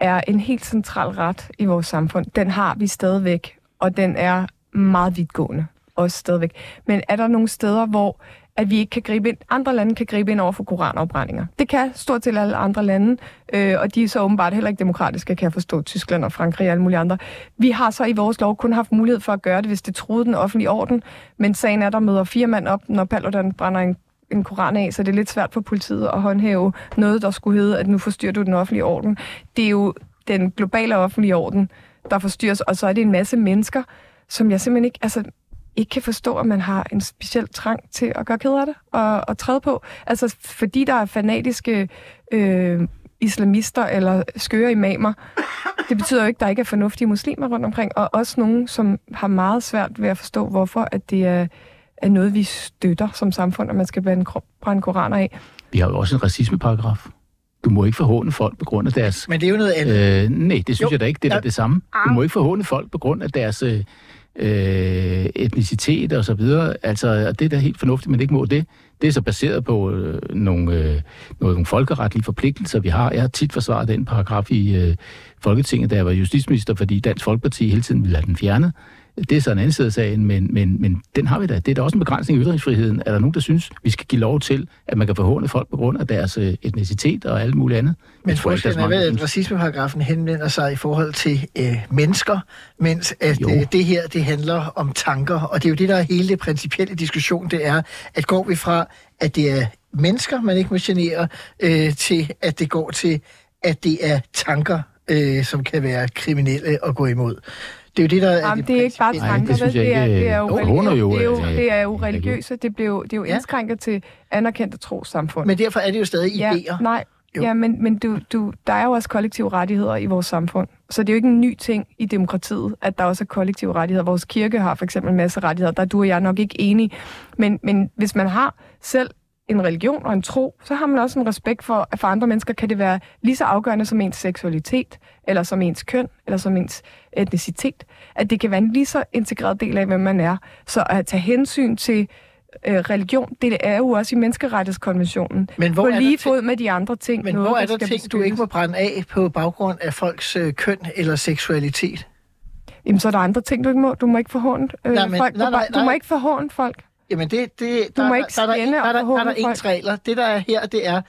er en helt central ret i vores samfund. Den har vi stadigvæk, og den er meget vidtgående også stadigvæk. Men er der nogle steder, hvor at vi ikke kan gribe ind, andre lande kan gribe ind over for koranafbrændinger. Det kan stort set alle andre lande, øh, og de er så åbenbart heller ikke demokratiske, kan jeg forstå, Tyskland og Frankrig og alle mulige andre. Vi har så i vores lov kun haft mulighed for at gøre det, hvis det troede den offentlige orden, men sagen er, der møder fire mand op, når Paludan brænder en en koran af, så det er lidt svært for politiet at håndhæve noget, der skulle hedde, at nu forstyrrer du den offentlige orden. Det er jo den globale offentlige orden, der forstyrres, og så er det en masse mennesker, som jeg simpelthen ikke, altså, ikke kan forstå, at man har en speciel trang til at gøre ked af det og, og træde på. Altså, fordi der er fanatiske øh, islamister eller skøre imamer, det betyder jo ikke, at der ikke er fornuftige muslimer rundt omkring, og også nogen, som har meget svært ved at forstå, hvorfor at det er, er noget, vi støtter som samfund, at man skal brænde, koraner af. Vi har jo også en racismeparagraf. Du må ikke forhåne folk på grund af deres... Men det er jo noget andet. Øh, nej, det synes Jo. jo. jeg da ikke. Det er Ja. da det samme. Du må ikke forhåne folk på grund af deres øh, øh, etnicitet og så videre. Altså, og det er da helt fornuftigt, men det ikke må det. Det er så baseret på øh, nogle, øh, nogle, nogle folkeretlige forpligtelser, vi har. Jeg har tit forsvaret den paragraf i øh, Folketinget, da jeg var justitsminister, fordi Dansk Folkeparti hele tiden ville have den fjernet. Det er så en anden side af sagen, men, men, men den har vi da. Det er da også en begrænsning i ytringsfriheden. Er der nogen, der synes, vi skal give lov til, at man kan forhåne folk på grund af deres øh, etnicitet og alt muligt andet? Men Det tror jeg ikke, der er ved, at racismeparagrafen henvender sig i forhold til øh, mennesker, mens at Jo. øh, det her, det handler om tanker. Og det er jo det, der er hele det principielle diskussion, det er, at går vi fra, at det er mennesker, man ikke må genere, øh, til at det går til, at det er tanker, øh, som kan være kriminelle at gå imod. Det er jo det, der er Jamen, det det er ikke bare principielle. Nej, tanker, det synes det er, det er jo, øh, jo, det er jo, øh, det er jo religiøse. Det blev, det er jo Ja. indskrænket til anerkendte trosamfund. Men derfor er det jo stadig ja, idéer. nej, Jo. ja, men, men du, du, der er jo også kollektive rettigheder i vores samfund. Så det er jo ikke en ny ting i demokratiet, at der også er kollektive rettigheder. Vores kirke har for eksempel en masse rettigheder. Der er du og jeg nok ikke enige. Men, men hvis man har selv en religion og en tro, så har man også en respekt for, at for andre mennesker kan det være lige så afgørende som ens seksualitet, eller som ens køn, eller som ens etnicitet. At det kan være en lige så integreret del af, hvem man er. Så at tage hensyn til øh, religion, det er jo også i menneskerettighedskonventionen. Men hvor på er lige ting- fod med de andre ting. Men noget, hvor er der ting, du ikke må brænde af på baggrund af folks øh, køn eller seksualitet? Jamen, så er der andre ting, du ikke må. Du må ikke forhåne øh, Nej, men- folk. nej, nej, bag- Du må nej. ikke forhåne folk. Jamen det, det Du der, må ikke der, er der, der, der, der, der er der folk. regler. Det der er her, det er,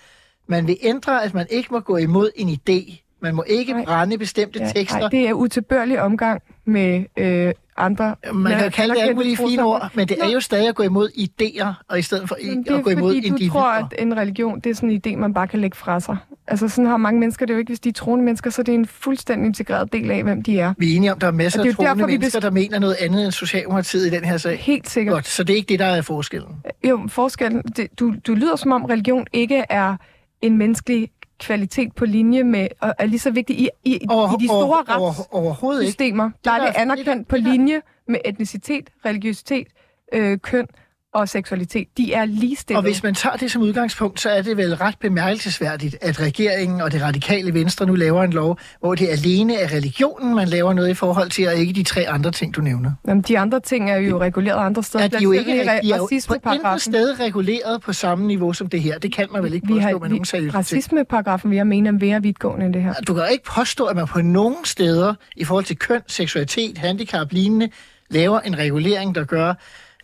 man vil ændre, at man ikke må gå imod en idé. Man må ikke Nej. brænde bestemte Ja, tekster. nej, det er utilbørlig omgang med øh, andre. man kan jo kalde det alle mulige fine ord, men det er jo stadig at gå imod idéer, og i stedet for men det at gå er imod fordi, individer. du tror, at en religion, det er sådan en idé, man bare kan lægge fra sig. Altså sådan har mange mennesker det er jo ikke. Hvis de er troende mennesker, så er det en fuldstændig integreret del af, hvem de er. Vi er enige om, der er masser af er troende derfor, mennesker, der mener noget andet end Socialdemokratiet i den her sag. Helt sikkert. Godt, så det er ikke det, der er forskellen. Jo, forskellen, det, du, du lyder som om religion ikke er en menneskelig kvalitet på linje med, og er lige så vigtig i, i, Over, i de store over, over, overhovedet ikke. retssystemer. Der er der- det det anerkendt der- på det der- linje med etnicitet, religiøsitet, øh, køn og seksualitet. De er ligestillet. Og hvis man tager det som udgangspunkt, så er det vel ret bemærkelsesværdigt, at regeringen og det radikale venstre nu laver en lov, hvor det alene er religionen, man laver noget i forhold til, og ikke de tre andre ting, du nævner. Jamen, de andre ting er jo reguleret andre steder. Er de jo ikke de er jo på intet racismeparagrafen. sted reguleret på samme niveau som det her. Det kan man vel ikke Vi påstå har, med nogen seriøsitet. racismeparagrafen vil jeg mene er mere vidtgående end det her. Du kan ikke påstå, at man på nogen steder, i forhold til køn, seksualitet, handicap, lignende, laver en regulering, der gør,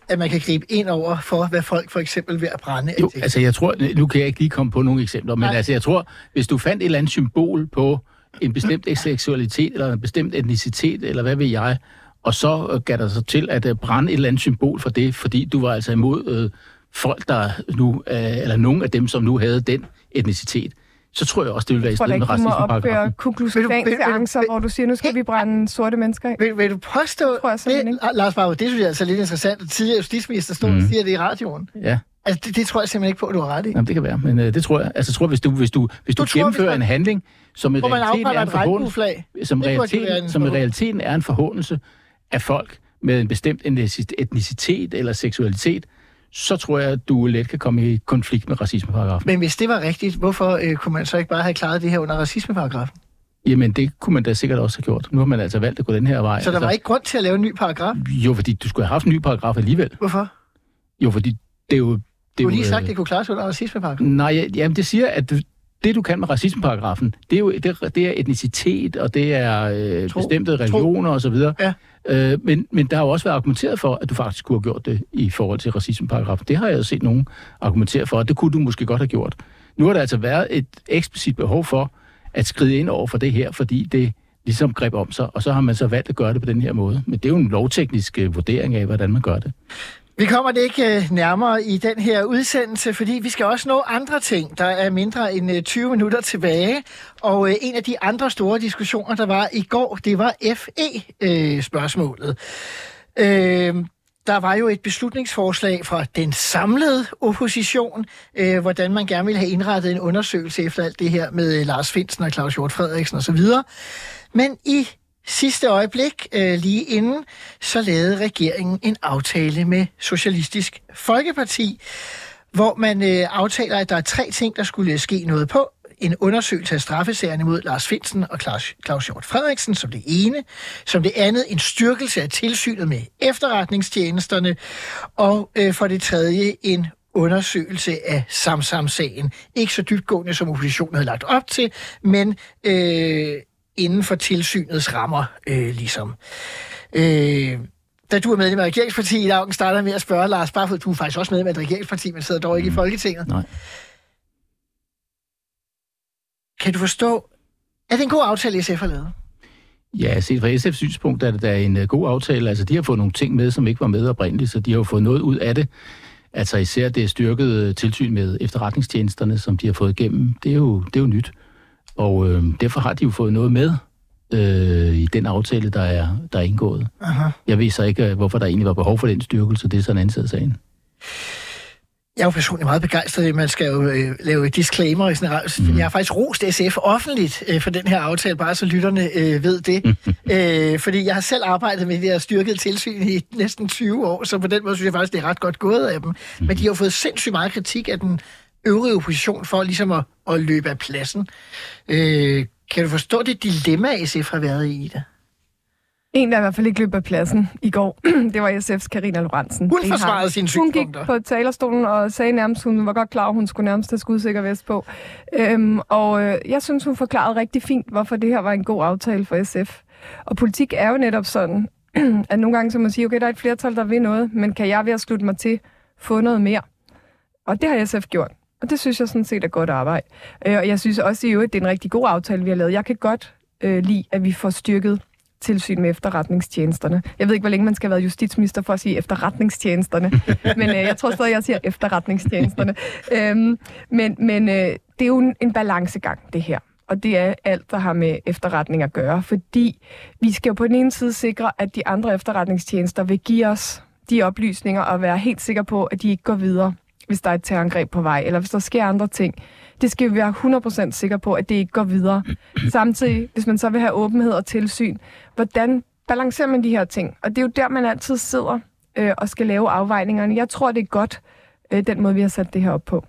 at man kan gribe ind over for, hvad folk for eksempel vil at brænde. Jo, altså jeg tror, nu kan jeg ikke lige komme på nogle eksempler, men Nej. altså jeg tror, hvis du fandt et eller andet symbol på en bestemt seksualitet, eller en bestemt etnicitet, eller hvad ved jeg, og så øh, gav der sig til at øh, brænde et eller andet symbol for det, fordi du var altså imod øh, folk, der nu, øh, eller nogen af dem, som nu havde den etnicitet, så tror jeg også, det ville være i Jeg tror da strid med ikke, du må opføre racismeparagrafen. Ku Klux Vil du- vil- vil- Klan-seancer, vil- hvor du siger, nu skal vi brænde sorte mennesker af. Vil, vil du påstå, tror jeg det, ikke. Lars Bauer, det synes jeg altså er lidt interessant, at tidligere justitsminister står Mhm. og siger det i radioen. Ja, Altså, det, det tror jeg simpelthen ikke på, at du har ret i. jamen, det kan være, men øh, det tror jeg. Altså jeg tror, hvis du, hvis du, hvis du, Du tror, gennemfører hvis man- en handling, som i realiteten er en forhåndelse, som, Det realiteten, en som i realiteten er en forhåndelse af folk med en bestemt etnicitet eller seksualitet, så tror jeg, at du let kan komme i konflikt med racismeparagrafen. Men hvis det var rigtigt, hvorfor øh, kunne man så ikke bare have klaret det her under racismeparagrafen? Jamen, det kunne man da sikkert også have gjort. Nu har man altså valgt at gå den her vej. Så der altså, var ikke grund til at lave en ny paragraf? Jo, fordi du skulle have haft en ny paragraf alligevel. Hvorfor? Jo, fordi det er jo... Det Du har lige sagt, øh, at det kunne klares under racismeparagrafen. Nej, ja- jamen det siger, at det du kan med racismeparagrafen, det er jo det, det er etnicitet, og det er øh, Tro. bestemte religioner og så videre. Ja. Øh, men, men der har jo også været argumenteret for, at du faktisk kunne have gjort det i forhold til racismeparagrafen. Det har jeg jo set nogen argumentere for, og det kunne du måske godt have gjort. Nu har der altså været et eksplicit behov for at skride ind over for det her, fordi det ligesom greb om sig, og så har man så valgt at gøre det på den her måde. Men det er jo en lovteknisk øh, vurdering af, hvordan man gør det. Vi kommer det ikke øh, nærmere i den her udsendelse, fordi vi skal også nå andre ting. Der er mindre end øh, 20 minutter tilbage, og øh, en af de andre store diskussioner, der var i går, det var FE-spørgsmålet. Der var jo et beslutningsforslag fra den samlede opposition, øh, hvordan man gerne ville have indrettet en undersøgelse efter alt det her med Lars Finsen og Claus Hjort Frederiksen osv. Men i sidste øjeblik, øh, lige inden, så lavede regeringen en aftale med Socialistisk Folkeparti, hvor man øh, aftaler, at der er tre ting, der skulle ske noget på. En undersøgelse af straffesagerne mod Lars Finsen og Claus, Claus Hjort Frederiksen som det ene. Som det andet en styrkelse af tilsynet med efterretningstjenesterne. Og øh, for det tredje en undersøgelse af Samsam-sagen. Ikke så dybtgående, som oppositionen havde lagt op til, men øh, inden for tilsynets rammer, øh, ligesom. Øh, da du er medlem af regeringspartiet dag, starter med at spørge Lars Barfod, du er faktisk også medlem af et regeringsparti, men sidder dog ikke i Folketinget. Nej. Kan du forstå, er det en god aftale, SF har lavet? Ja, set fra SF's synspunkt er det da en uh, god aftale. Altså, de har fået nogle ting med, som ikke var med oprindeligt, så de har jo fået noget ud af det. Altså især det styrkede tilsyn med efterretningstjenesterne, som de har fået igennem, det er jo, det er jo nyt. Og øh, derfor har de jo fået noget med øh, i den aftale, der er, der er indgået. Aha. Jeg ved så ikke, øh, hvorfor der egentlig var behov for den styrkelse. Det er sådan en anden sagen. Jeg er jo personligt meget begejstret. Man skal jo øh, lave disclaimer i sådan mm. Jeg har faktisk rost SF offentligt øh, for den her aftale, bare så lytterne øh, ved det. øh, fordi jeg har selv arbejdet med det her styrkede tilsyn i næsten 20 år, så på den måde synes jeg faktisk, det er ret godt gået af dem. Mm. Men de har jo fået sindssygt meget kritik af den øvrige opposition for ligesom at, at løbe af pladsen. Øh, kan du forstå det dilemma, SF har været i det? En, der i hvert fald ikke løb af pladsen i går, det var SF's Karina Lorentzen. Hun forsvarede sine Hun gik på talerstolen og sagde nærmest, hun var godt klar, hun skulle nærmest have skudsikker vest på. Øhm, og øh, jeg synes, hun forklarede rigtig fint, hvorfor det her var en god aftale for SF. Og politik er jo netop sådan, at nogle gange så man sige, okay, der er et flertal, der vil noget, men kan jeg ved at slutte mig til få noget mere? Og det har SF gjort. Og det synes jeg sådan set er godt arbejde. Øh, og jeg synes også i øvrigt, det er en rigtig god aftale, vi har lavet. Jeg kan godt øh, lide, at vi får styrket tilsyn med efterretningstjenesterne. Jeg ved ikke, hvor længe man skal have været justitsminister for at sige efterretningstjenesterne, men øh, jeg tror stadig, jeg siger efterretningstjenesterne. Øhm, men men øh, det er jo en, en balancegang, det her. Og det er alt, der har med efterretning at gøre, fordi vi skal jo på den ene side sikre, at de andre efterretningstjenester vil give os de oplysninger og være helt sikre på, at de ikke går videre, hvis der er et terrorangreb på vej, eller hvis der sker andre ting. Det skal vi være 100% sikre på, at det ikke går videre. Samtidig, hvis man så vil have åbenhed og tilsyn, hvordan balancerer man de her ting? Og det er jo der, man altid sidder øh, og skal lave afvejningerne. Jeg tror, det er godt, øh, den måde, vi har sat det her op på.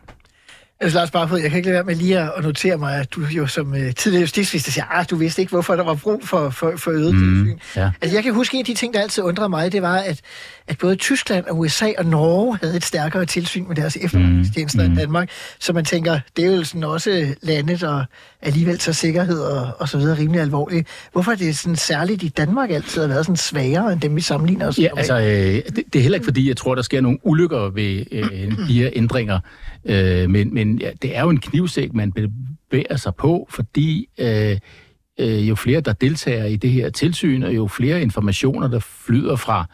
Altså, Lars Barfod, jeg kan ikke lade være med lige at at notere mig, at du jo som uh, tidligere justitsminister siger, at du vidste ikke, hvorfor der var brug for, for, for øget mm, tilsyn. ja. Altså, jeg kan huske, en af de ting, der altid undrede mig, det var, at, at både Tyskland og USA og Norge havde et stærkere tilsyn med deres efterretningstjenester mm, end Danmark. Så man tænker, det er jo sådan også lande, der alligevel tager sikkerhed og, og så videre rimelig alvorligt. Hvorfor er det sådan særligt i Danmark altid har været sådan svagere, end dem, vi sammenligner os Ja, med? altså, øh, det, det er heller ikke fordi, jeg tror, der sker nogle ulykker ved øh, de her ændringer. Øh, men men ja, det er jo en knivsæk, man bevæger sig på, fordi øh, øh, jo flere, der deltager i det her tilsyn, og jo flere informationer, der flyder fra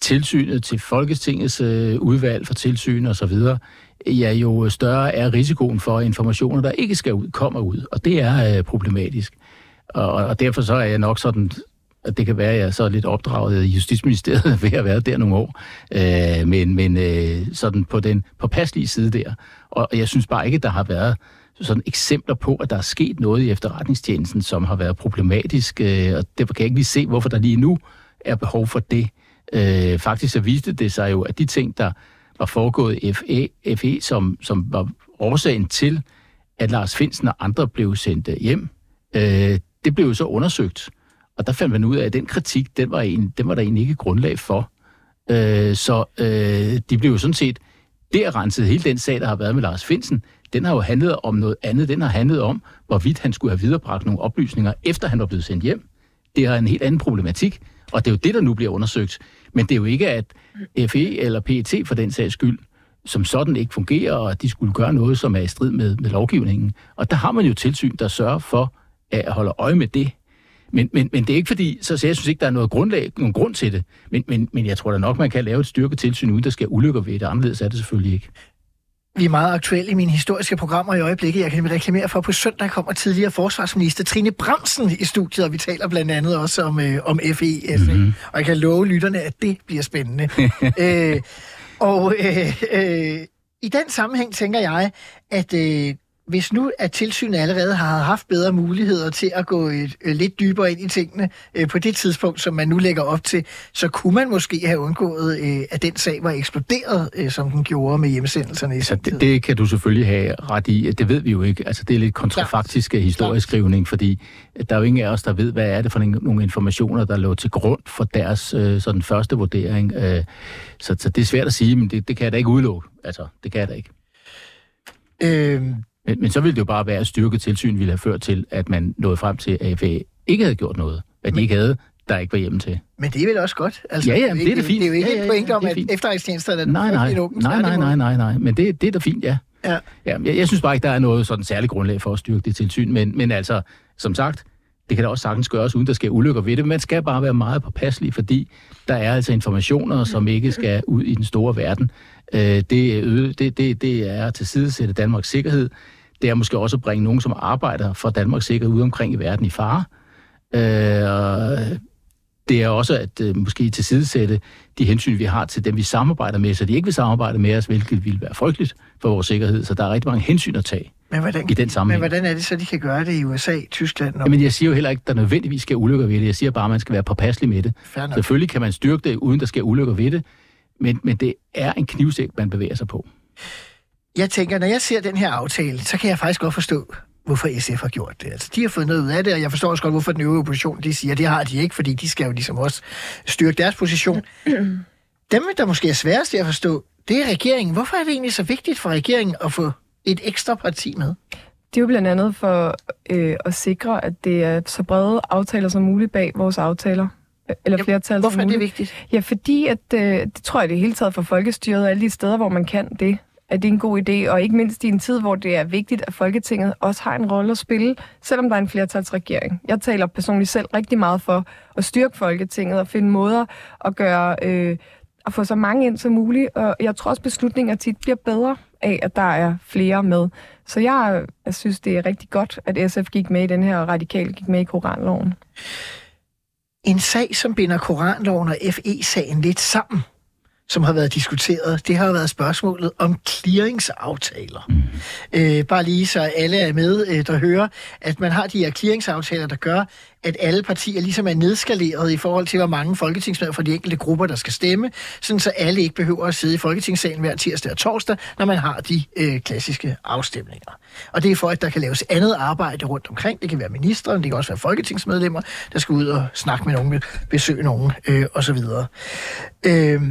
tilsynet til Folketingets øh, udvalg for tilsyn og så videre, ja, jo større er risikoen for, at informationer, der ikke skal ud, kommer ud. Og det er øh, problematisk. Og, og derfor så er jeg nok sådan, og det kan være, at jeg så er lidt opdraget i Justitsministeriet ved at være været der nogle år, øh, men, men øh, sådan på den påpasselige side der. Og jeg synes bare ikke, der har været sådan eksempler på, at der er sket noget i efterretningstjenesten, som har været problematisk, øh, og derfor kan jeg ikke lige se, hvorfor der lige nu er behov for det. Øh, faktisk så viste det sig jo, at de ting, der var foregået i FE, FE som, som var årsagen til, at Lars Finsen og andre blev sendt øh, hjem, øh, det blev jo så undersøgt. Og der fandt man ud af, at den kritik, den var, en, den var der egentlig ikke grundlag for. Øh, så øh, de blev jo sådan set der renset hele den sag, der har været med Lars Finsen. Den har jo handlet om noget andet. Den har handlet om, hvorvidt han skulle have viderebragt nogle oplysninger, efter han var blevet sendt hjem. Det er en helt anden problematik, og det er jo det, der nu bliver undersøgt. Men det er jo ikke, at FE eller PET for den sags skyld, som sådan ikke fungerer, og at de skulle gøre noget, som er i strid med, med lovgivningen. Og der har man jo tilsyn, der sørger for at holde øje med det. Men, men, men det er ikke fordi, så, så jeg synes ikke, der er noget grundlag, nogen grund til det. Men, men, men jeg tror da nok, man kan lave et styrketilsyn, uden der skal ulykker ved det. Anderledes er det selvfølgelig ikke. Vi er meget aktuelle i mine historiske programmer i øjeblikket. Jeg kan reklamere for, at på søndag kommer tidligere forsvarsminister Trine Bremsen i studiet, og vi taler blandt andet også om, øh, om FE. Mm-hmm. Og jeg kan love lytterne, at det bliver spændende. øh, og øh, øh, i den sammenhæng tænker jeg, at øh, hvis nu at tilsynet allerede har haft bedre muligheder til at gå et, øh, lidt dybere ind i tingene øh, på det tidspunkt, som man nu lægger op til, så kunne man måske have undgået, øh, at den sag var eksploderet, øh, som den gjorde med hjemmesendelserne i altså, det, det kan du selvfølgelig have ret i. Det ved vi jo ikke. Altså, det er lidt kontrafaktisk historieskrivning, fordi der er jo ingen af os, der ved, hvad er det for nogle informationer, der lå til grund for deres øh, sådan første vurdering. Øh, så, så det er svært at sige, men det, det kan jeg da ikke udelukke. Altså, det kan jeg da ikke. Øh, men, men så ville det jo bare være, at styrket tilsyn ville have ført til, at man nåede frem til, at AFA ikke havde gjort noget. At de ikke havde, der ikke var hjemme til. Men det er vel også godt? Altså, ja, ja, det er det fint. Det er jo ikke ja, ja, et point om, at efterretningstjenesterne er nej, nej, nej, nej, nej, nej, nej, men det, det er da fint, ja. Ja. ja jeg, jeg synes bare ikke, der er noget sådan særligt grundlag for at styrke det tilsyn, men, men altså, som sagt, det kan da også sagtens gøres, uden der skal ulykker ved det. Man skal bare være meget påpasselig, fordi der er altså informationer, som ikke skal ud i den store verden. Øh, det, det, det, det er til sidesætte Danmarks sikkerhed det er måske også at bringe nogen, som arbejder for Danmarks sikkerhed ude omkring i verden i fare. Øh, det er også at øh, måske tilsidesætte de hensyn, vi har til dem, vi samarbejder med, så de ikke vil samarbejde med os, hvilket ville være frygteligt for vores sikkerhed. Så der er rigtig mange hensyn at tage men hvordan, i den sammenhæng. Men hvordan er det så, de kan gøre det i USA, Tyskland? Og... Jamen, jeg siger jo heller ikke, at der nødvendigvis skal ulykker ved det. Jeg siger bare, at man skal være påpasselig med det. Selvfølgelig kan man styrke det, uden der skal ulykker ved det, men, men det er en knivsæk, man bevæger sig på jeg tænker, når jeg ser den her aftale, så kan jeg faktisk godt forstå, hvorfor SF har gjort det. Altså, de har fået noget ud af det, og jeg forstår også godt, hvorfor den øvrige opposition, de siger, at det har de ikke, fordi de skal jo ligesom også styrke deres position. Dem, der måske er sværest at forstå, det er regeringen. Hvorfor er det egentlig så vigtigt for regeringen at få et ekstra parti med? Det er jo blandt andet for øh, at sikre, at det er så brede aftaler som muligt bag vores aftaler eller flertal. Hvorfor er det vigtigt? Ja, fordi at, øh, det tror jeg det hele taget for folkestyret og alle de steder, hvor man kan det at det er en god idé, og ikke mindst i en tid, hvor det er vigtigt, at Folketinget også har en rolle at spille, selvom der er en flertalsregering. Jeg taler personligt selv rigtig meget for at styrke Folketinget og finde måder at gøre øh, at få så mange ind som muligt, og jeg tror også, beslutninger tit bliver bedre af, at der er flere med. Så jeg, jeg synes, det er rigtig godt, at SF gik med i den her, og radikal gik med i Koranloven. En sag, som binder Koranloven og FE-sagen lidt sammen, som har været diskuteret, det har været spørgsmålet om clearingsaftaler. Mm. Øh, bare lige så alle er med, øh, der hører, at man har de her clearingsaftaler, der gør, at alle partier ligesom er nedskaleret i forhold til, hvor mange folketingsmedlemmer fra de enkelte grupper, der skal stemme, sådan så alle ikke behøver at sidde i folketingssalen hver tirsdag og torsdag, når man har de øh, klassiske afstemninger. Og det er for, at der kan laves andet arbejde rundt omkring. Det kan være ministeren, det kan også være folketingsmedlemmer, der skal ud og snakke med nogen, besøge nogen øh, osv. Øh,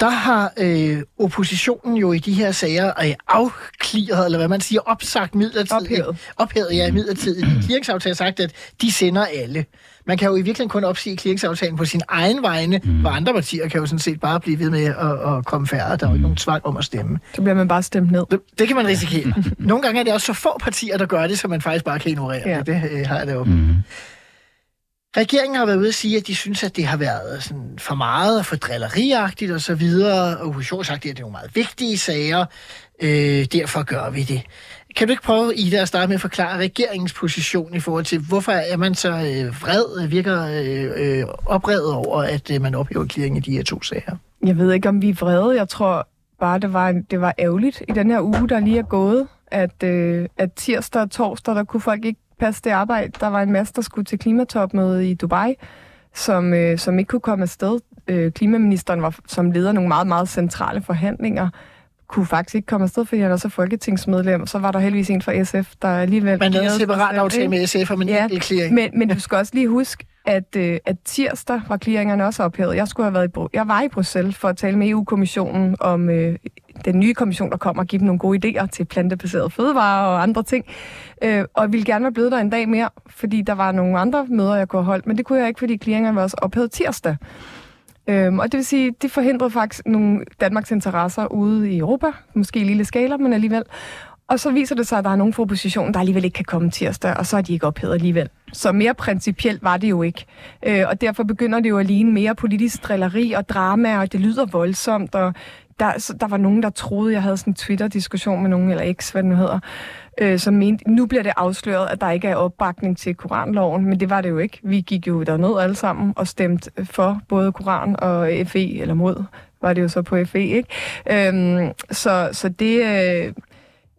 der har øh, oppositionen jo i de her sager øh, afkliret, eller hvad man siger, opsagt midlertidigt. Ophævet. Ophævet, ja, midlertidigt. Clearingsaftalen har sagt, at de sender alle. Man kan jo i virkeligheden kun opsige clearingsaftalen på sin egen vegne, mm. hvor andre partier kan jo sådan set bare blive ved med at, at komme færre. Der er jo ikke nogen tvang om at stemme. Så bliver man bare stemt ned. Det, det kan man risikere. Nogle gange er det også så få partier, der gør det, så man faktisk bare kan ignorere ja. det. Det øh, har jeg det jo. Mm. Regeringen har været ude at sige, at de synes, at det har været sådan for meget og for drilleriagtigt og så videre. Og oppositionen har sagt, at det er nogle meget vigtige sager. Øh, derfor gør vi det. Kan du ikke prøve, Ida, at starte med at forklare regeringens position i forhold til, hvorfor er man så øh, vred, virker øh, øh, oprevet over, at øh, man ophæver clearing i de her to sager? Jeg ved ikke, om vi er vrede. Jeg tror bare, det var, det var ærgerligt i den her uge, der lige er gået, at, øh, at tirsdag og torsdag, der kunne folk ikke passe det arbejde. Der var en masse, der skulle til klimatopmøde i Dubai, som, øh, som ikke kunne komme afsted. Øh, klimaministeren var som leder nogle meget, meget centrale forhandlinger, kunne faktisk ikke komme afsted, fordi han er så folketingsmedlem. Så var der heldigvis en fra SF, der alligevel... Man lavede en separat aftale ikke? med SF om en Ja, enkelt clearing. Men, men du skal også lige huske, at, øh, at tirsdag var clearingerne også ophævet. Jeg, skulle have været i, jeg var i Bruxelles for at tale med EU-kommissionen om øh, den nye kommission, der kommer og give dem nogle gode idéer til plantebaserede fødevarer og andre ting. Øh, og jeg ville gerne være blevet der en dag mere, fordi der var nogle andre møder, jeg kunne have holdt. Men det kunne jeg ikke, fordi clearingerne var også ophævet tirsdag. Øhm, og det vil sige, det forhindrede faktisk nogle Danmarks interesser ude i Europa, måske i lille skala, men alligevel. Og så viser det sig, at der er nogen fra oppositionen, der alligevel ikke kan komme tirsdag, og så er de ikke ophævet alligevel. Så mere principielt var det jo ikke. Øh, og derfor begynder det jo at ligne mere politisk drilleri og drama, og det lyder voldsomt, og der, så der var nogen, der troede, jeg havde sådan en Twitter-diskussion med nogen, eller X, hvad det nu hedder, øh, som mente, nu bliver det afsløret, at der ikke er opbakning til koranloven, men det var det jo ikke. Vi gik jo derned alle sammen og stemte for både koran og FE, eller mod, var det jo så på FE, ikke? Øhm, så, så det... Øh,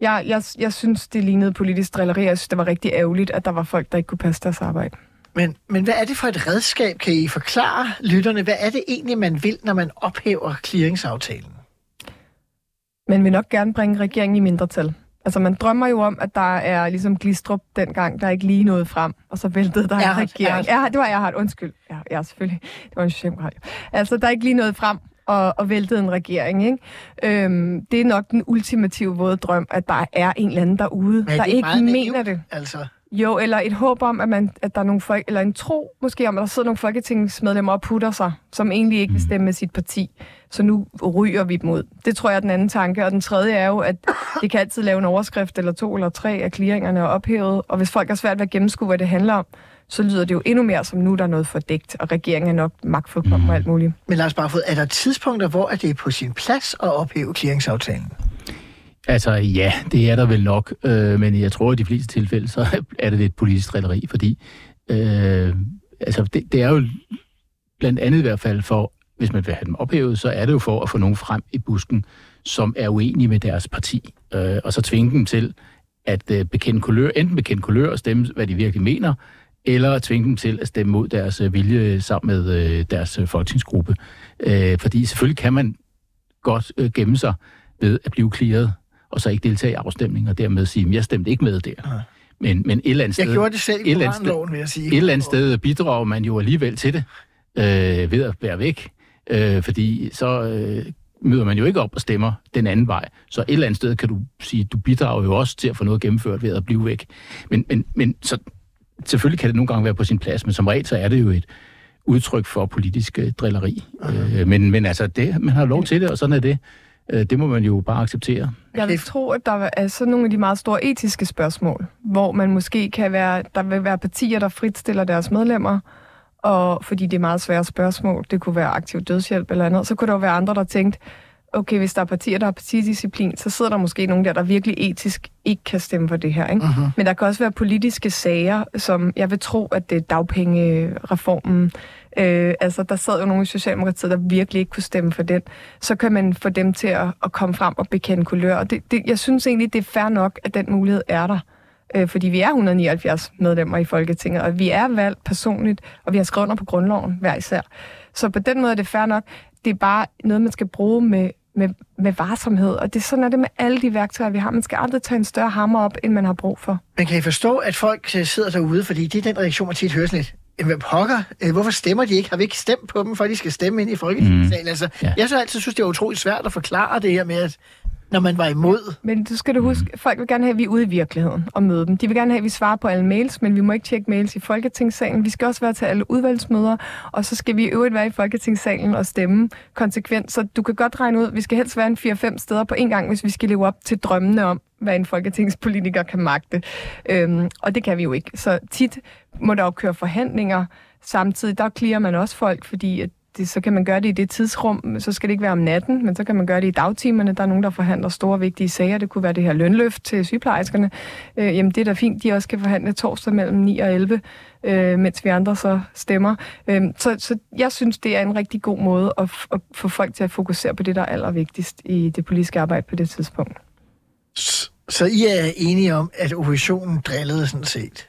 jeg, jeg, jeg synes, det lignede politisk drilleri. Jeg synes, det var rigtig ærgerligt, at der var folk, der ikke kunne passe deres arbejde. Men, men hvad er det for et redskab? Kan I forklare lytterne, hvad er det egentlig, man vil, når man ophæver clearingsaftalen? Man vil nok gerne bringe regeringen i mindretal. Altså, man drømmer jo om, at der er ligesom Glistrup dengang, der ikke lige nåede frem, og så væltede der en Erhard, regering. Erhard. Ja, det var Erhard, undskyld. Ja, ja, selvfølgelig. Det var en socialdemokrat. Altså, der er ikke lige noget frem, og, og væltede en regering, ikke? Øhm, det er nok den ultimative våde drøm, at der er en eller anden derude, Men er der ikke mener det. Altså, Jo, eller et håb om, at, man, at der er nogle folk, eller en tro måske om, at der sidder nogle folketingsmedlemmer og putter sig, som egentlig ikke vil stemme med sit parti. Så nu ryger vi dem ud. Det tror jeg er den anden tanke. Og den tredje er jo, at det kan altid lave en overskrift eller to eller tre af clearingerne er ophævet. Og hvis folk har svært ved at gennemskue, hvad det handler om, så lyder det jo endnu mere som nu, der er noget fordækt, og regeringen er nok magtfuldkommen og alt muligt. men Lars Barfod, er der tidspunkter, hvor det er på sin plads at ophæve clearingsaftalen? Altså ja, det er der vel nok, øh, men jeg tror, at i de fleste tilfælde, så er det lidt politisk drilleri, fordi øh, altså, det, det er jo blandt andet i hvert fald for, hvis man vil have dem ophævet, så er det jo for at få nogen frem i busken, som er uenige med deres parti, øh, og så tvinge dem til at øh, bekende kulør, enten bekende kulør og stemme, hvad de virkelig mener, eller tvinge dem til at stemme mod deres øh, vilje sammen med øh, deres øh, folketingsgruppe. Øh, fordi selvfølgelig kan man godt øh, gemme sig ved at blive clearet, og så ikke deltage i afstemningen, og dermed sige, at jeg stemte ikke med der. Men, men et eller andet Jeg sted, gjorde det selv et i eller andet sted- koranloven, vil jeg sige. et eller andet sted bidrager man jo alligevel til det, øh, ved at være væk. Øh, fordi så øh, møder man jo ikke op og stemmer den anden vej. Så et eller andet sted kan du sige, du bidrager jo også til at få noget gennemført ved at blive væk. Men, men, men så, selvfølgelig kan det nogle gange være på sin plads, men som regel så er det jo et udtryk for politisk øh, drilleri. Øh, men, men altså, det, man har lov til det, og sådan er det. Øh, det må man jo bare acceptere. Jeg vil tro, at der er sådan nogle af de meget store etiske spørgsmål, hvor man måske kan være, der vil være partier, der fritstiller deres medlemmer, og fordi det er meget svære spørgsmål, det kunne være aktiv dødshjælp eller andet, så kunne der jo være andre, der tænkte, okay, hvis der er partier, der har partidisciplin, så sidder der måske nogen der, der virkelig etisk ikke kan stemme for det her. Ikke? Mhm. Men der kan også være politiske sager, som jeg vil tro, at det er dagpengereformen. Øh, altså, der sad jo nogle i Socialdemokratiet, der virkelig ikke kunne stemme for den. Så kan man få dem til at, at komme frem og bekende kulør. Og det, det, jeg synes egentlig, det er fair nok, at den mulighed er der. Øh, fordi vi er 179 medlemmer i Folketinget, og vi er valgt personligt, og vi har skrevet under på grundloven hver især. Så på den måde er det fair nok. Det er bare noget, man skal bruge med, med, med varsomhed. Og det, sådan er det med alle de værktøjer, vi har. Man skal aldrig tage en større hammer op, end man har brug for. Men kan I forstå, at folk øh, sidder derude, fordi det er den reaktion, man tit hører sådan lidt. "Jamen, Hvad pokker? Øh, Hvorfor stemmer de ikke? Har vi ikke stemt på dem, for at de skal stemme ind i Folketingssalen? Mm. Altså, Ja. Jeg så altid synes, det var utroligt svært at forklare det her med, at når man var imod. Men du skal du huske, folk vil gerne have, at vi er ude i virkeligheden og møde dem. De vil gerne have, at vi svarer på alle mails, men vi må ikke tjekke mails i Folketingssalen. Vi skal også være til alle udvalgsmøder, og så skal vi i øvrigt være i Folketingssalen og stemme konsekvent. Så du kan godt regne ud, vi skal helst være en 4-5 steder på en gang, hvis vi skal leve op til drømmene om, hvad en folketingspolitiker kan magte. Øhm, og det kan vi jo ikke. Så tit må der jo køre forhandlinger. Samtidig, der klirer man også folk, fordi at det, så kan man gøre det i det tidsrum, så skal det ikke være om natten, men så kan man gøre det i dagtimerne. Der er nogen, der forhandler store, vigtige sager. Det kunne være det her lønløft til sygeplejerskerne. Øh, jamen, det er da fint, de også kan forhandle torsdag mellem 9 og 11, øh, mens vi andre så stemmer. Øh, så, så jeg synes, det er en rigtig god måde at, f- at få folk til at fokusere på det, der er allervigtigst i det politiske arbejde på det tidspunkt. Så I er enige om, at oppositionen drillede sådan set?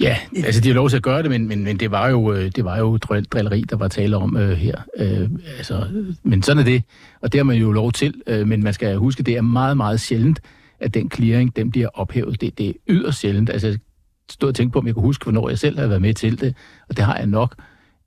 Ja, altså de har lov til at gøre det, men, men, men det var jo, øh, det var jo drill, drilleri, der var tale om øh, her. Øh, altså, men sådan er det, og det har man jo lov til. Øh, men man skal huske, det er meget, meget sjældent, at den clearing, den bliver ophævet. Det, det er yderst sjældent. Altså, jeg stod og tænkte på, om jeg kunne huske, hvornår jeg selv havde været med til det, og det har jeg nok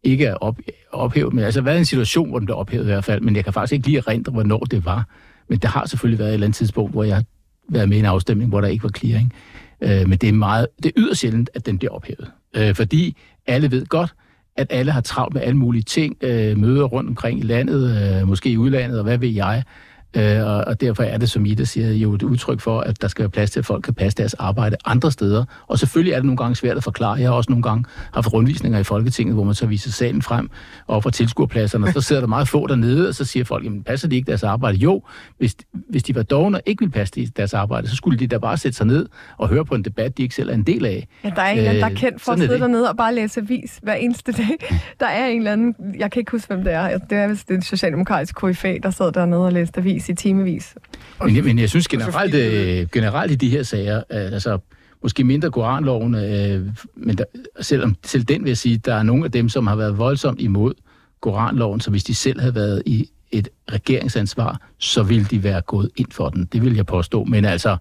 ikke er op, ophævet. Men altså, været en situation, hvor den blev ophævet i hvert fald, men jeg kan faktisk ikke lige erindre, hvornår det var. Men der har selvfølgelig været et eller andet tidspunkt, hvor jeg været med i en afstemning, hvor der ikke var clearing. Øh, men det er meget, det er yderst sjældent, at den bliver ophævet. Øh, fordi alle ved godt, at alle har travlt med alle mulige ting, øh, møder rundt omkring i landet, øh, måske i udlandet, og hvad ved jeg. Øh, og, og derfor er det, som Ida siger, jo et udtryk for, at der skal være plads til, at folk kan passe deres arbejde andre steder. Og selvfølgelig er det nogle gange svært at forklare. Jeg har også nogle gange haft rundvisninger i Folketinget, hvor man så viser salen frem og fra tilskuerpladserne, og så sidder der meget få dernede, og så siger folk, jamen passer de ikke deres arbejde? Jo, hvis, hvis de var dogne og ikke ville passe deres arbejde, så skulle de da bare sætte sig ned og høre på en debat, de ikke selv er en del af. Ja, der er en eller anden, der er kendt for at sidde dernede og bare læse avis hver eneste dag. Der er en eller anden, jeg kan ikke huske, hvem det er. Det er vist den socialdemokratiske KFA, der sad dernede og læste avis i timevis. Men, men jeg synes generelt, øh, generelt i de her sager, øh, altså måske mindre koranloven, øh, men der, selvom selv den vil jeg sige, der er nogle af dem, som har været voldsomt imod koranloven, så hvis de selv havde været i et regeringsansvar, så ville de være gået ind for den. Det vil jeg påstå. Men altså,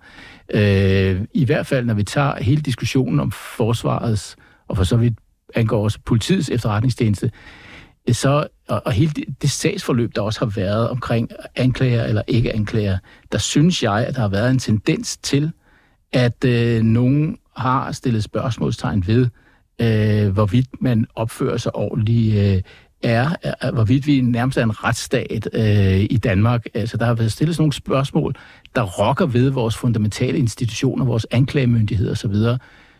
øh, i hvert fald, når vi tager hele diskussionen om forsvarets, og for så vidt angår også politiets efterretningstjeneste, så, og, og hele det, det sagsforløb, der også har været omkring anklager eller ikke anklager, der synes jeg, at der har været en tendens til, at øh, nogen har stillet spørgsmålstegn ved, øh, hvorvidt man opfører sig ordentligt, øh, er, er, hvorvidt vi nærmest er en retsstat øh, i Danmark. Altså, der har været stillet sådan nogle spørgsmål, der rokker ved vores fundamentale institutioner, vores anklagemyndighed osv.,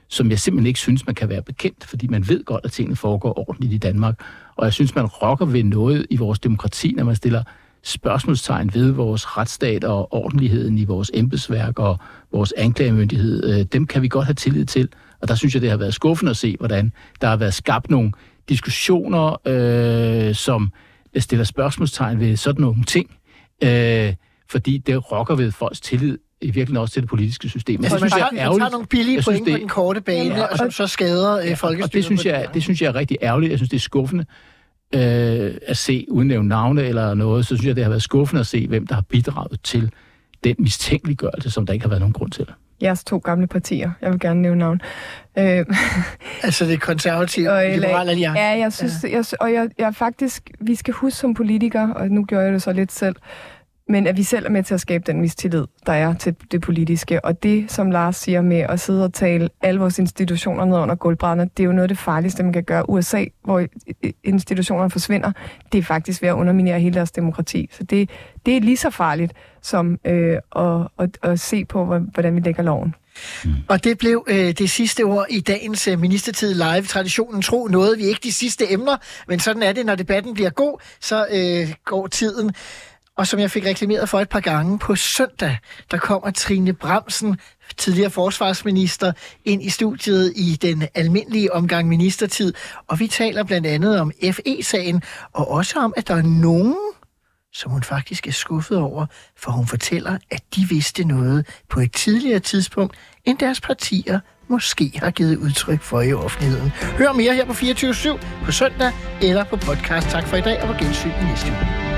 som jeg simpelthen ikke synes, man kan være bekendt, fordi man ved godt, at tingene foregår ordentligt i Danmark. Og jeg synes, man rokker ved noget i vores demokrati, når man stiller spørgsmålstegn ved vores retsstat og ordentligheden i vores embedsværk og vores anklagemyndighed. Øh, dem kan vi godt have tillid til. Og der synes jeg, det har været skuffende at se, hvordan der har været skabt nogle diskussioner, øh, som stiller spørgsmålstegn ved sådan nogle ting. Øh, fordi det rokker ved folks tillid i virkeligheden også til det politiske system. Jeg synes, det er ærgerligt. Nogle billige point det, på den korte bane, ja, og, og som så skader øh, ja, folkestyret. Og det synes, jeg, det synes jeg er rigtig ærgerligt. Jeg synes, det er skuffende øh, at se, uden nævne navne eller noget, så synes jeg, det har været skuffende at se, hvem der har bidraget til den mistænkeliggørelse, som der ikke har været nogen grund til. Jeres to gamle partier. Jeg vil gerne nævne navn. Øh. altså det konservative og liberale alliance. Ja, jeg synes, ja. Jeg, og jeg, jeg faktisk, vi skal huske som politikere, og nu gør jeg det så lidt selv, men at vi selv er med til at skabe den mistillid, der er til det politiske. Og det, som Lars siger med at sidde og tale alle vores institutioner ned under gulvbrænderne, det er jo noget af det farligste, man kan gøre. USA, hvor institutionerne forsvinder, det er faktisk ved at underminere hele deres demokrati. Så det, det er lige så farligt som øh, at, at, at se på, hvordan vi lægger loven. Mm. Og det blev øh, det sidste ord i dagens øh, Ministertid Live. Traditionen tro nåede vi ikke de sidste emner, men sådan er det, når debatten bliver god, så øh, går tiden og som jeg fik reklameret for et par gange, på søndag, der kommer Trine Bremsen, tidligere forsvarsminister, ind i studiet i den almindelige omgang ministertid, og vi taler blandt andet om FE-sagen, og også om, at der er nogen, som hun faktisk er skuffet over, for hun fortæller, at de vidste noget på et tidligere tidspunkt, end deres partier måske har givet udtryk for i offentligheden. Hør mere her på 24 på søndag eller på podcast. Tak for i dag, og på gensyn i næste uge.